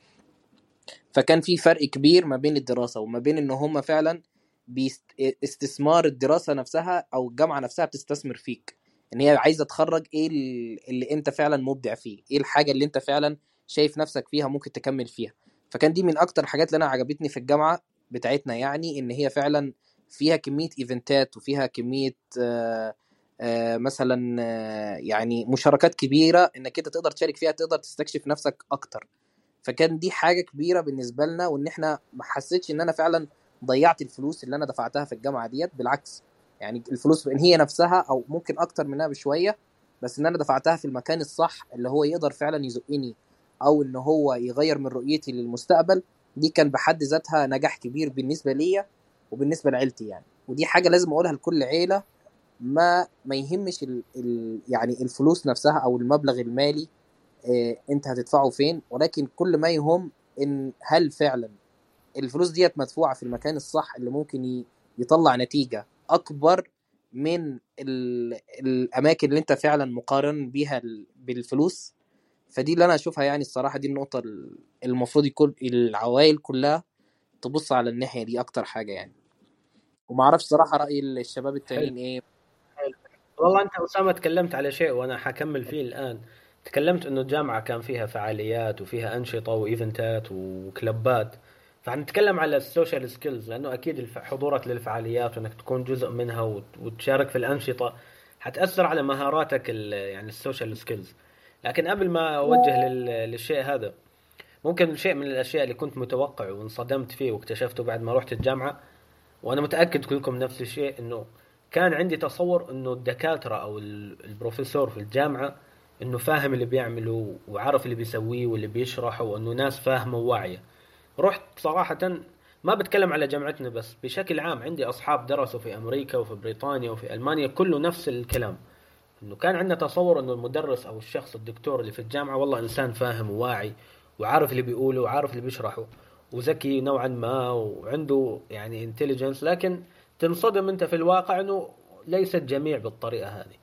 فكان في فرق كبير ما بين الدراسة وما بين إن هم فعلا بيست... استثمار الدراسة نفسها أو الجامعة نفسها بتستثمر فيك. إن هي عايزة تخرج إيه ال- اللي أنت فعلا مبدع فيه؟ إيه الحاجة اللي أنت فعلا شايف نفسك فيها ممكن تكمل فيها؟ فكان دي من أكتر الحاجات اللي أنا عجبتني في الجامعة بتاعتنا يعني إن هي فعلا فيها كمية إيفنتات وفيها كمية آه آه مثلا آه يعني مشاركات كبيرة إنك أنت تقدر تشارك فيها تقدر تستكشف نفسك أكتر. فكان دي حاجة كبيرة بالنسبة لنا وإن إحنا ما حسيتش إن أنا فعلا ضيعت الفلوس اللي أنا دفعتها في الجامعة ديت بالعكس. يعني الفلوس إن هي نفسها أو ممكن أكتر منها بشوية بس إن أنا دفعتها في المكان الصح اللي هو يقدر فعلا يزقني أو إن هو يغير من رؤيتي للمستقبل دي كان بحد ذاتها نجاح كبير بالنسبة ليا وبالنسبة لعيلتي يعني. ودي حاجة لازم أقولها لكل عيلة ما ما يهمش ال ال يعني الفلوس نفسها أو المبلغ المالي آه، أنت هتدفعه فين ولكن كل ما يهم إن هل فعلا الفلوس ديت مدفوعة في المكان الصح اللي ممكن يطلع نتيجة أكبر من ال- الأماكن اللي أنت فعلا مقارن بيها ال- بالفلوس. فدي اللي أنا أشوفها يعني الصراحة دي النقطة ال- المفروض يكون العوائل كلها تبص على الناحية دي أكتر حاجة يعني. وما أعرفش صراحة رأي الشباب التانيين إيه. حلو. والله أنت أسامة تكلمت على شيء وأنا حكمل فيه الآن. تكلمت إنه الجامعة كان فيها فعاليات وفيها أنشطة وإيفنتات وكلبات. فحنتكلم على ال social skills لأنه أكيد حضورك للفعاليات وإنك تكون جزء منها وت- وتشارك في الأنشطة حتأثر على مهاراتك يعني ال social skills. لكن قبل ما أوجه لل- للشيء هذا ممكن شيء من الأشياء اللي كنت متوقع وانصدمت فيه واكتشفته بعد ما رحت الجامعة وأنا متأكد كلكم نفس الشيء إنه كان عندي تصور إنه الدكاترة أو ال- البروفيسور في الجامعة إنه فاهم اللي بيعمله وعارف اللي بيسويه واللي بيشرحه وإنه ناس فاهمة وواعية. رحت صراحة ما بتكلم على جامعتنا بس بشكل عام عندي أصحاب درسوا في أمريكا وفي بريطانيا وفي ألمانيا كله نفس الكلام. إنه كان عندنا تصور إنه المدرس أو الشخص الدكتور اللي في الجامعة والله إنسان فاهم وواعي وعارف اللي بيقوله وعارف اللي بيشرحه وذكي نوعا ما وعنده يعني انتليجنس لكن تنصدم أنت في الواقع إنه ليس الجميع بالطريقة هذه.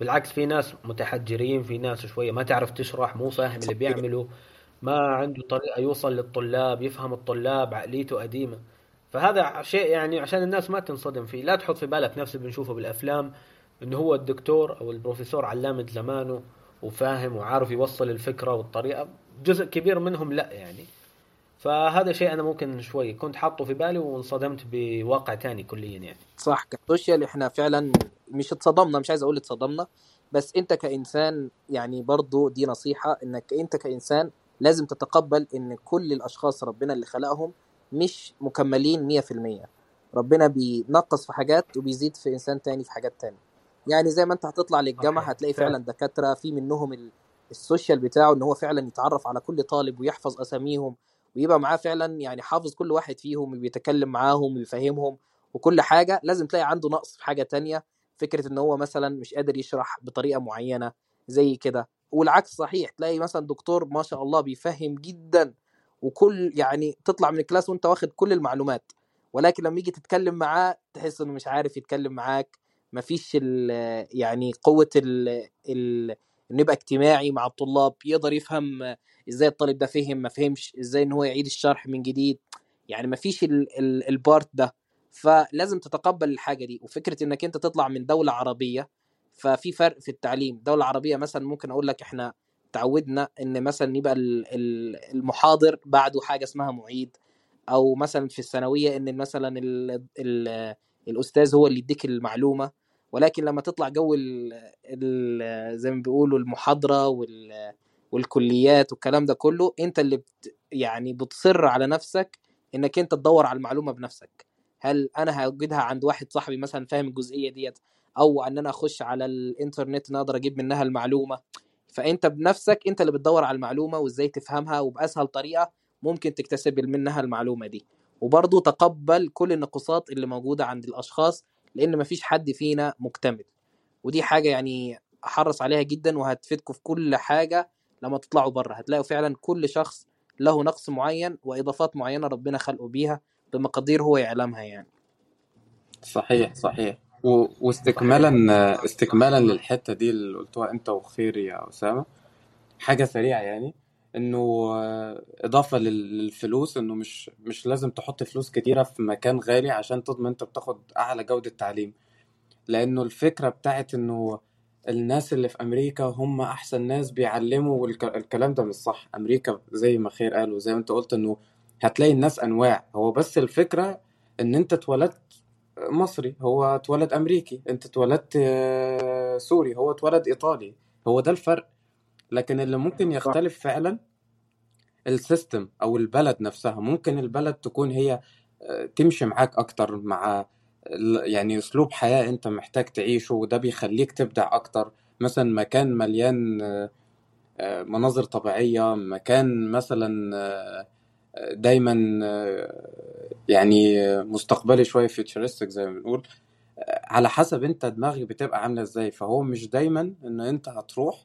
بالعكس في ناس متحجرين في ناس شوية ما تعرف تشرح مو فاهم اللي بيعمله ما عنده طريقة يوصل للطلاب يفهم الطلاب عقليته قديمة. فهذا شيء يعني عشان الناس ما تنصدم فيه. لا تحط في بالك نفس اللي بنشوفه بالأفلام إنه هو الدكتور أو البروفيسور علامة زمانه وفاهم وعارف يوصل الفكرة والطريقة. جزء كبير منهم لا يعني. فهذا شيء أنا ممكن شوي كنت حاطه في بالي وانصدمت بواقع تاني كليا يعني. صح. كسوشيال إحنا فعلا مش اتصدمنا مش عايز أقول اتصدمنا بس أنت كإنسان يعني برضو دي نصيحة إنك أنت كإنسان لازم تتقبل إن كل الأشخاص ربنا اللي خلقهم مش مكملين 100% ربنا بينقص في حاجات وبيزيد في إنسان تاني في حاجات تانية. يعني زي ما أنت هتطلع للجامعة هتلاقي فعلا. دكاترة في منهم ال- السوشيال بتاعه إن هو فعلا يتعرف على كل طالب ويحفظ أساميهم ويبقى معاه فعلا يعني حافظ كل واحد فيهم وبيتكلم معاهم ويفهمهم وكل حاجة. لازم تلاقي عنده نقص في حاجة تانية. فكرة إن هو مثلا مش قادر يشرح بطريقة معينة زي كده. والعكس صحيح تلاقي مثلا دكتور ما شاء الله بيفهم جدا وكل يعني تطلع من ال class وأنت واخد كل المعلومات ولكن لما يجي تتكلم معاه تحس إنه مش عارف يتكلم معاك مفيش ال يعني قوة ال إنه يبقى اجتماعي مع الطلاب يقدر يفهم إزاي الطالب ده فهم ما فهمش إزاي إن هو يعيد الشرح من جديد يعني مفيش ال ال ال part ده. فلازم تتقبل الحاجة دي وفكرة إنك أنت تطلع من دولة عربية ففي فرق في التعليم. دولة عربية مثلا ممكن أقول لك إحنا تعودنا إن مثلا يبقى ال- ال- المحاضر بعده حاجة اسمها معيد أو مثلا في الثانوية إن مثلا ال ال الأستاذ هو اللي يديك المعلومة. ولكن لما تطلع جو ال ال زي ما بيقولوا المحاضرة وال والكليات والكلام ده كله أنت اللي بت يعني بتصر على نفسك إنك أنت تدور على المعلومة بنفسك. هل أنا هوجدها عند واحد صاحبي مثلا فاهم الجزئية ديت؟ أو إن أنا أخش على الإنترنت إن أقدر أجيب منها المعلومة. فأنت بنفسك أنت اللي بتدور على المعلومة وإزاي تفهمها وبأسهل طريقة ممكن تكتسب منها المعلومة دي. وبرضه تقبل كل النقصات اللي موجودة عند الأشخاص لأن مفيش حد فينا مكتمل. ودي حاجة يعني أحرص عليها جدا وهتفيدكم في كل حاجة لما تطلعوا بره هتلاقوا فعلا كل شخص له نقص معين وإضافات معينة ربنا خلقه بيها بمقادير هو يعلمها يعني. صحيح صحيح. واستكمالا استكمالا للحتة دي اللي قلتوها أنت وخير يا أسامة. حاجة سريعة يعني إنه لل- للفلوس إنه مش مش لازم تحط فلوس كتيرة في مكان غالي عشان تضمن أنت بتاخد أعلى جودة تعليم. لأنه الفكرة بتاعت إنه الناس اللي في أمريكا هم أحسن ناس بيعلموا والكلام ده مش صح. أمريكا زي ما خير قال وزي ما أنت قلت إنه هتلاقي الناس أنواع. هو بس الفكرة إن أنت اتولدت مصري هو اتولد أمريكي. انت اتولدت آه، sorry هو اتولد إيطالي. هو ده الفرق. لكن اللي ممكن يختلف فعلا ال system أو البلد نفسها. ممكن البلد تكون هي آه، تمشي معاك أكتر مع ال- يعني أسلوب حياة أنت محتاج تعيشه وده بيخليك تبدع أكتر. مثلا مكان مليان آه، آه، مناظر طبيعية مكان مثلا آه، آه، دايما يعني مستقبلي شوية فيوتشرستك زي ما بنقول. على حسب انت دماغك بتبقى عاملة إزاي. فهو مش دايما ان انت هتروح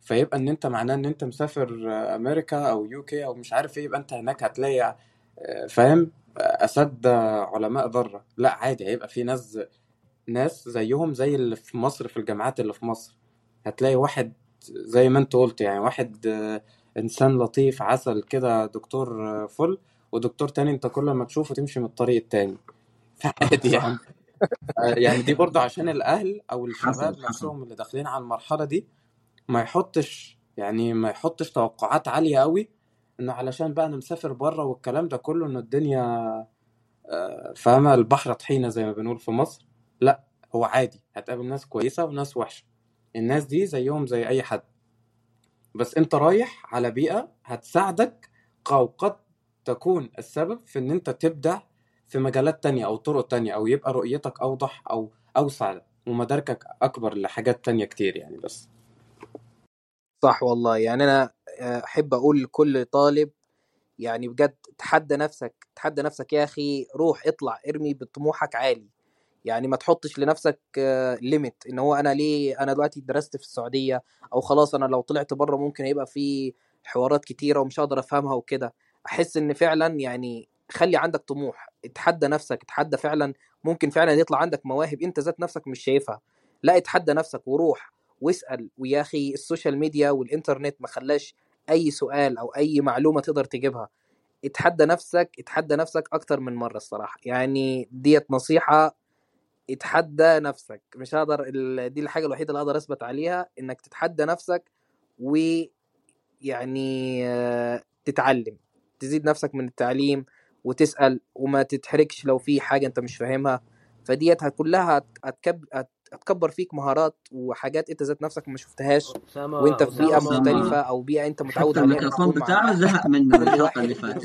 فيبقى ان انت معناه ان انت مسافر أمريكا أو يوكي أو مش عارف إيه يبقى انت هناك هتلاقي فاهم؟ اساتذه علماء ذرة. لا عادي هيبقى في ناس ناس زيهم زي اللي في مصر في الجامعات اللي في مصر. هتلاقي واحد زي ما انت قلت يعني واحد إنسان لطيف عسل كده دكتور فل. ودكتور تاني أنت كل ما تشوفه تمشي من الطريق التاني. (laughs) فعادي يعني. يعني دي برضه عشان الأهل أو الشباب نفسهم اللي داخلين على المرحلة دي ما يحطش يعني ما يحطش توقعات عالية قوي إنه علشان بقى أنا مسافر بره والكلام ده كله إنه الدنيا آه، فاهمة؟ البحر طحينة زي ما بنقول في مصر. لا هو عادي. هتقابل ناس كويسة وناس وحشة. الناس دي زيهم زي أي حد. بس انت رايح على بيئة هتساعدك أو قد تكون السبب في إن انت تبدع في مجالات تانية أو طرق تانية أو يبقى رؤيتك أوضح أو أوسع ومداركك أكبر لحاجات تانية كتير يعني بس. صح والله. يعني أنا آه، أحب أقول لكل طالب يعني بجد تحدى نفسك تحدى نفسك يا أخي روح اطلع ارمي بطموحك عالي. يعني ما تحطش لنفسك limit إن هو أنا ليه أنا دلوقتي درست في السعودية أو خلاص أنا لو طلعت بره ممكن يبقى في حوارات كتيرة ومش هقدر أفهمها وكده. أحس إن فعلا يعني خلي عندك طموح اتحدى نفسك اتحدى فعلا ممكن فعلا يطلع عندك مواهب أنت ذات نفسك مش شايفها. لا اتحدى نفسك وروح واسأل ويا أخي ال social media والإنترنت ما خلاش أي سؤال أو أي معلومة تقدر تجيبها. اتحدى نفسك اتحدى نفسك أكتر من مرة الصراحة. يعني ديت نصيحة اتحدى نفسك. مش هقدر ال- دي الحاجة الوحيدة اللي أقدر أثبت عليها إنك تتحدى نفسك ويعني تتعلم. تزيد نفسك من التعليم وتسأل وما تتحركش لو في حاجة أنت مش فاهمها. فديت كلها هت- هتكب... هت- هتكبر فيك مهارات وحاجات انت ذات نفسك ما شفتهاش وانت في بيئة مختلفة أو بيئة انت متعود عليها الميكروفون بتاعه زهق منه واحد اللي فاتت.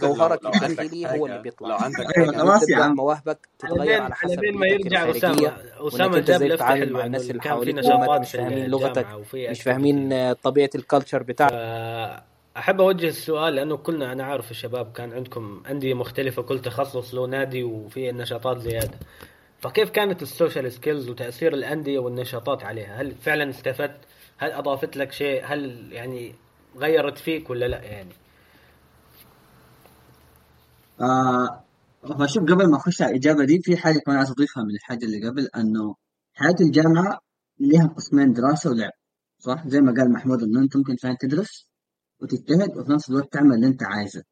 جوهرك الداخلي هو اللي بيطلع. لو عندك حاجة خلاص يا عم. مواهبك على تتغير على حسب ما يرجع أسامة. أسامة جاب لفته تتعامل حلوة مع الناس اللي حواليك. مش فاهمين لغتك مش. فاهمين طبيعة ال culture بتاعك. أحب أوجه السؤال لأنه كلنا أنا عارف الشباب كان عندكم انديه مختلفة كل تخصص له نادي وفي نشاطات زيادة. فكيف كانت ال social skills وتأثير الأندية والنشاطات عليها؟ هل فعلا استفدت؟ هل أضافت لك شيء؟ هل يعني غيرت فيك ولا لا يعني؟ آه فشوف قبل ما أخش على الإجابة دي في حاجة كمان عايز أضيفها من الحاجة اللي قبل إنه حياه الجامعة لها قسمين دراسة ولعب صح؟ زي ما قال محمود إنه أنت ممكن فعلا تدرس وتجتهد وفي نفس الوقت تعمل اللي انت عايزه.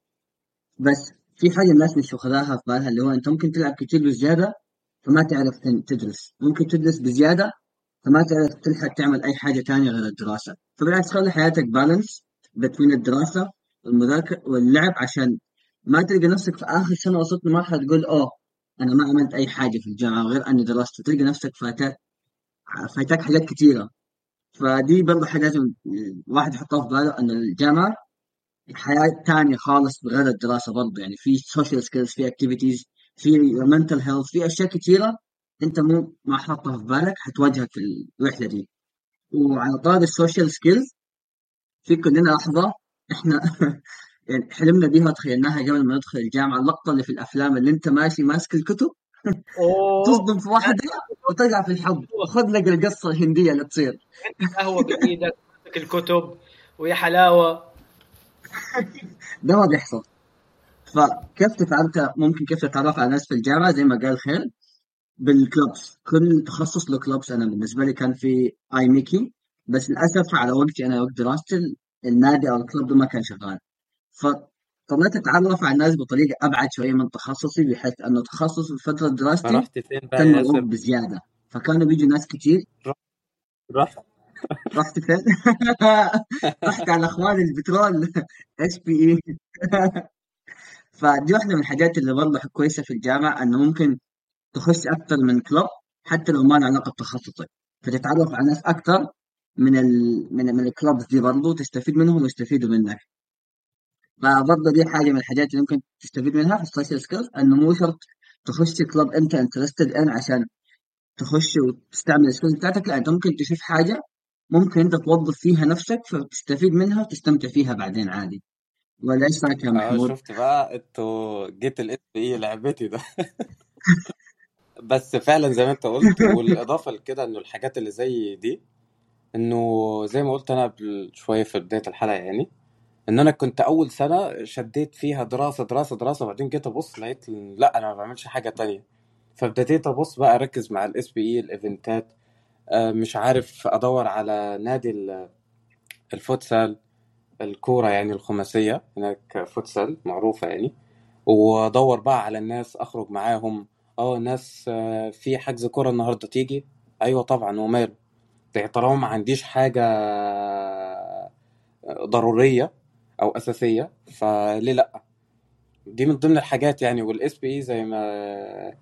بس في حاجة الناس مش واخداها في بالها اللي هو انت ممكن تلعب كتير بزيادة فما تعرف تدرس. ممكن تدرس بزيادة فما تعرف تلحق تعمل أي حاجة تانية غير الدراسة. فبالعكس خلي حياتك balance بين الدراسة والمذاكرة واللعب عشان ما تلقى نفسك في آخر سنة وصلت لمرحلة تقول أوه أنا ما عملت أي حاجة في الجامعة غير أني درست. تلقى نفسك فاتك فاتك حاجات كثيره فدي برضه حاجة لازم الواحد يحطها في باله إن الجامعة حياة تانية خالص بغير الدراسة برضه يعني في social skills في activities في mental health في أشياء كثيره أنت مو ما حاطها في بالك حتواجهك في الرحلة دي. وعلى طاري ال social skills في كلنا لحظة إحنا (laughs) يعني حلمنا بيها وتخيلناها قبل ما ندخل الجامعة اللقطة اللي في الأفلام اللي أنت ماشي ماسك الكتب تصدم في واحدة وتقع في الحب وخذ لك القصة الهندية اللي تصير. قهوة بإيدك ماسك الكتب ويا حلاوة. ده ما بيحصل. فكيف تتعرف ممكن كيف تتعرف على ناس في الجامعة؟ زي ما قال خير بال clubs. كل تخصص له clubs. أنا بالنسبة لي كان في IMechE بس للأسف على وقتي أنا وقت دراستي النادي أو ال club ما كان شغال. فاضطريت اتعرف على الناس بطريقة أبعد شوية من تخصصي بحيث انه تخصص في فتره دراستي فرحت فين بقى كان ياسر بزيادة. فكانوا بيجوا ناس كتير. رحت رحت؟ فين؟ (laughs) رحت على أخوان البترول SPE. (laughs) فدي واحدة من الحاجات اللي برضه كويسة في الجامعة إنه ممكن تخش أكثر من club حتى لو ما له علاقة بتخصصك. فتتعرف على ناس أكثر من ال من من ال clubs دي برضه تستفيد منهم ويستفيدوا منك. فبرضه دي حاجة من الحاجات اللي ممكن تستفيد منها في ال social skills إنه مو شرط تخش club أنت interested in عشان تخش وتستعمل ال skills بتاعتك لا أنت ممكن تشوف حاجة ممكن أنت توظف فيها نفسك فتستفيد منها وتستمتع فيها بعدين عادي. ولا إيش رايك يا آه محمود؟ شفت بقى؟ إنتوا جيت ال SPE لعبتي ده. (laughs) بس فعلا زي ما أنت قلت والإضافة لكده إنه الحاجات اللي زي دي إنه زي ما قلت أنا قبل شوية في بداية الحلقة يعني إن أنا كنت أول سنة شديت فيها دراسة دراسة دراسة وبعدين جيت أبص لقيت لأ أنا ما بعملش حاجة تانية. فابتديت أبص بقى أركز مع ال SPE ال event ات مش عارف أدور على نادي ال- الفوتسال الكورة يعني الخماسية هناك فوتسال معروفة يعني. وأدور بقى على الناس أخرج معاهم. آه ناس آه، في حجز كورة النهارده تيجي؟ أيوه طبعا وماله ده طالما ما عنديش حاجة ضرورية أو أساسية. فليه لأ؟ دي من ضمن الحاجات يعني. وال SPE زي ما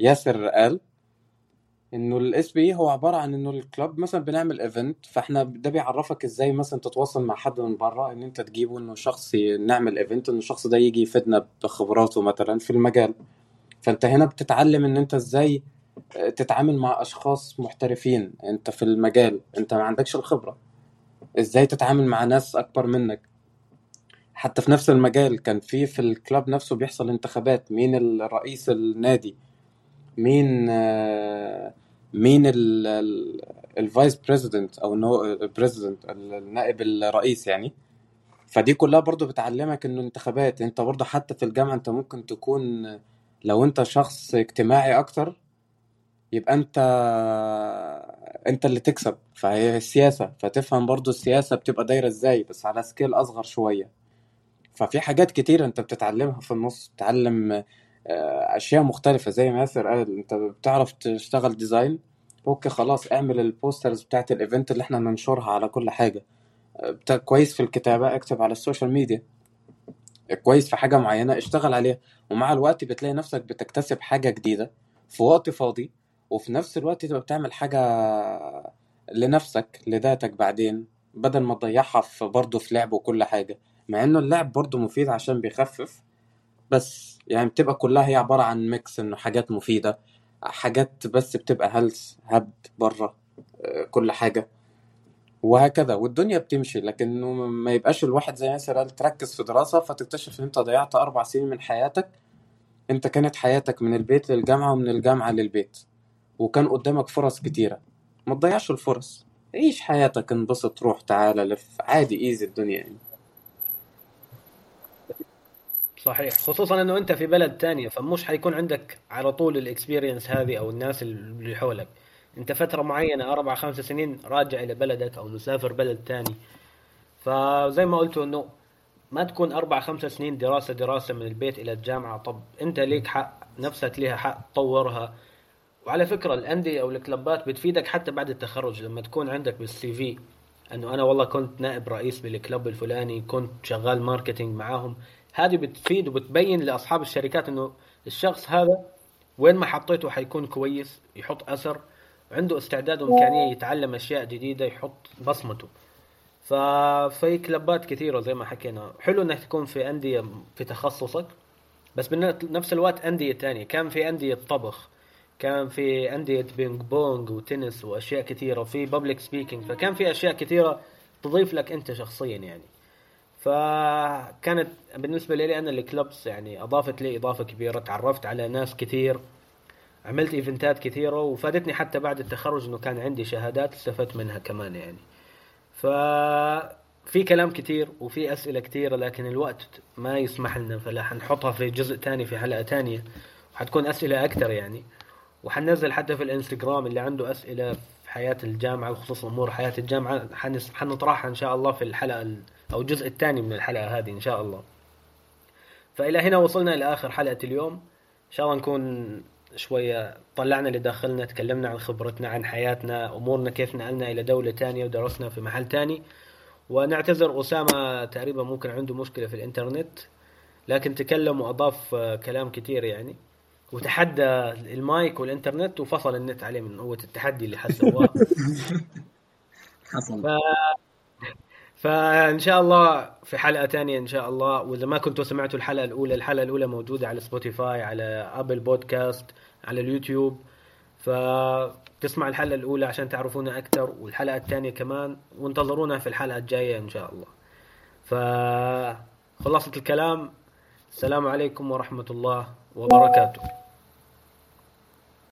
ياسر قال إنه ال SPE هو عبارة عن إنه ال club مثلا بنعمل event فإحنا ده بيعرفك إزاي مثلا تتواصل مع حد من بره إن أنت تجيبه إنه شخص نعمل event إنه الشخص ده يجي يفيدنا بخبراته مثلا في المجال. فأنت هنا بتتعلم إن أنت إزاي تتعامل مع أشخاص محترفين. أنت في المجال أنت ما عندكش الخبرة. إزاي تتعامل مع ناس أكبر منك؟ حتى في نفس المجال كان في في ال club نفسه بيحصل انتخابات. مين الرئيس النادي؟ مين آه، مين ال vice president أو no president النائب الرئيس يعني. فدي كلها برضو بتعلمك إنه انتخابات. أنت برضو حتى في الجامعة أنت ممكن تكون لو أنت شخص اجتماعي أكتر يبقى أنت أنت اللي تكسب. فهي السياسة. فتفهم برضو السياسة بتبقى دايرة إزاي بس على scale أصغر شوية. ففي حاجات كتير انت بتتعلمها في النص بتتعلم آه، أشياء مختلفة زي ما ياسر قال انت بتعرف تشتغل design okay خلاص اعمل ال posters بتاعت ال event اللي إحنا ننشرها على كل حاجة. بتا- كويس في الكتابة اكتب على ال social media. كويس في حاجة معينة اشتغل عليها. ومع الوقت بتلاقي نفسك بتكتسب حاجة جديدة في وقت فاضي وفي نفس الوقت تبقى بتعمل حاجة لنفسك لذاتك بعدين بدل ما تضيعها في برضه في لعب وكل حاجة. مع إنه اللعب برضه مفيد عشان بيخفف بس يعني بتبقى كلها هي عبارة عن ميكس إنه حاجات مفيدة حاجات بس بتبقى هلس هبد بره آه، كل حاجة وهكذا والدنيا بتمشي. لكنه ما يبقاش الواحد زي مثلا قال تركز في دراسة فتكتشف إن أنت ضيعت أربع سنين من حياتك أنت كانت حياتك من البيت للجامعة ومن الجامعة للبيت وكان قدامك فرص كتيرة. ما تضيعش الفرص. عيش حياتك انبسط روح تعالى لف عادي easy الدنيا يعني. صحيح. خصوصا إنه أنت في بلد تانية فمش حيكون عندك على طول ال experience هذه أو الناس اللي حولك. أنت فترة معينة أربع خمس سنين راجع إلى بلدك أو مسافر بلد تاني. فزي ما قلت إنه ما تكون أربع خمس سنين دراسة دراسة من البيت إلى الجامعة. طب أنت ليك حق نفسك ليها حق تطورها وعلى فكرة الأندية أو الكلبات بتفيدك حتى بعد التخرج. لما تكون عندك بالسي في أنه أنا والله كنت نائب رئيس بالكلب الفلاني كنت شغال ماركتينج معاهم. هذه بتفيد وبتبين لأصحاب الشركات أنه الشخص هذا وين ما حطيته حيكون كويس يحط أثر عنده استعداد وإمكانية يتعلم أشياء جديدة يحط بصمته. ففي كلبات كثيرة زي ما حكينا. حلو إنك تكون في أندية في تخصصك بس بنفس الوقت أندية تانية. كان في أندية طبخ كان في أندية بينج بونج وتنس وأشياء كثيرة وفي public speaking فكان في أشياء كثيرة تضيف لك أنت شخصيا يعني. فكانت بالنسبة لي أنا ال clubs يعني أضافت لي إضافة كبيرة تعرفت على ناس كثير عملت event ات كثيرة وفادتني حتى بعد التخرج إنه كان عندي شهادات استفدت منها كمان يعني. ففي كلام كثير وفي أسئلة كثيرة لكن الوقت ما يسمح لنا فلا حنحطها في جزء تاني في حلقة تانية وحتكون أسئلة أكثر يعني. وحننزل حتى في الإنستغرام اللي عنده أسئلة في حياة الجامعة وخصوصا أمور حياة الجامعة حنس... حنطرحها إن شاء الله في الحلقة ال... أو الجزء الثاني من الحلقة هذه إن شاء الله. فإلى هنا وصلنا إلى آخر حلقة اليوم. إن شاء الله نكون شوية طلعنا اللي داخلنا تكلمنا عن خبرتنا عن حياتنا أمورنا كيف نقلنا إلى دولة ثانية ودرسنا في محل ثاني ونعتذر أسامة تقريبا ممكن عنده مشكلة في الإنترنت لكن تكلم وأضاف كلام كثير يعني. وتحدى المايك والإنترنت وفصل النت عليه من قوة التحدي اللي حسواه (laughs) حصل. ف... فإن شاء الله في حلقة ثانية إن شاء الله. وإذا ما كنتوا سمعتوا الحلقة الأولى الحلقة الأولى موجودة على Spotify على Apple Podcast على اليوتيوب. فتسمع الحلقة الأولى عشان تعرفونا أكثر والحلقة الثانية كمان وانتظرونا في الحلقة الجاية إن شاء الله. فخلاصه الكلام. السلام عليكم ورحمة الله وبركاته.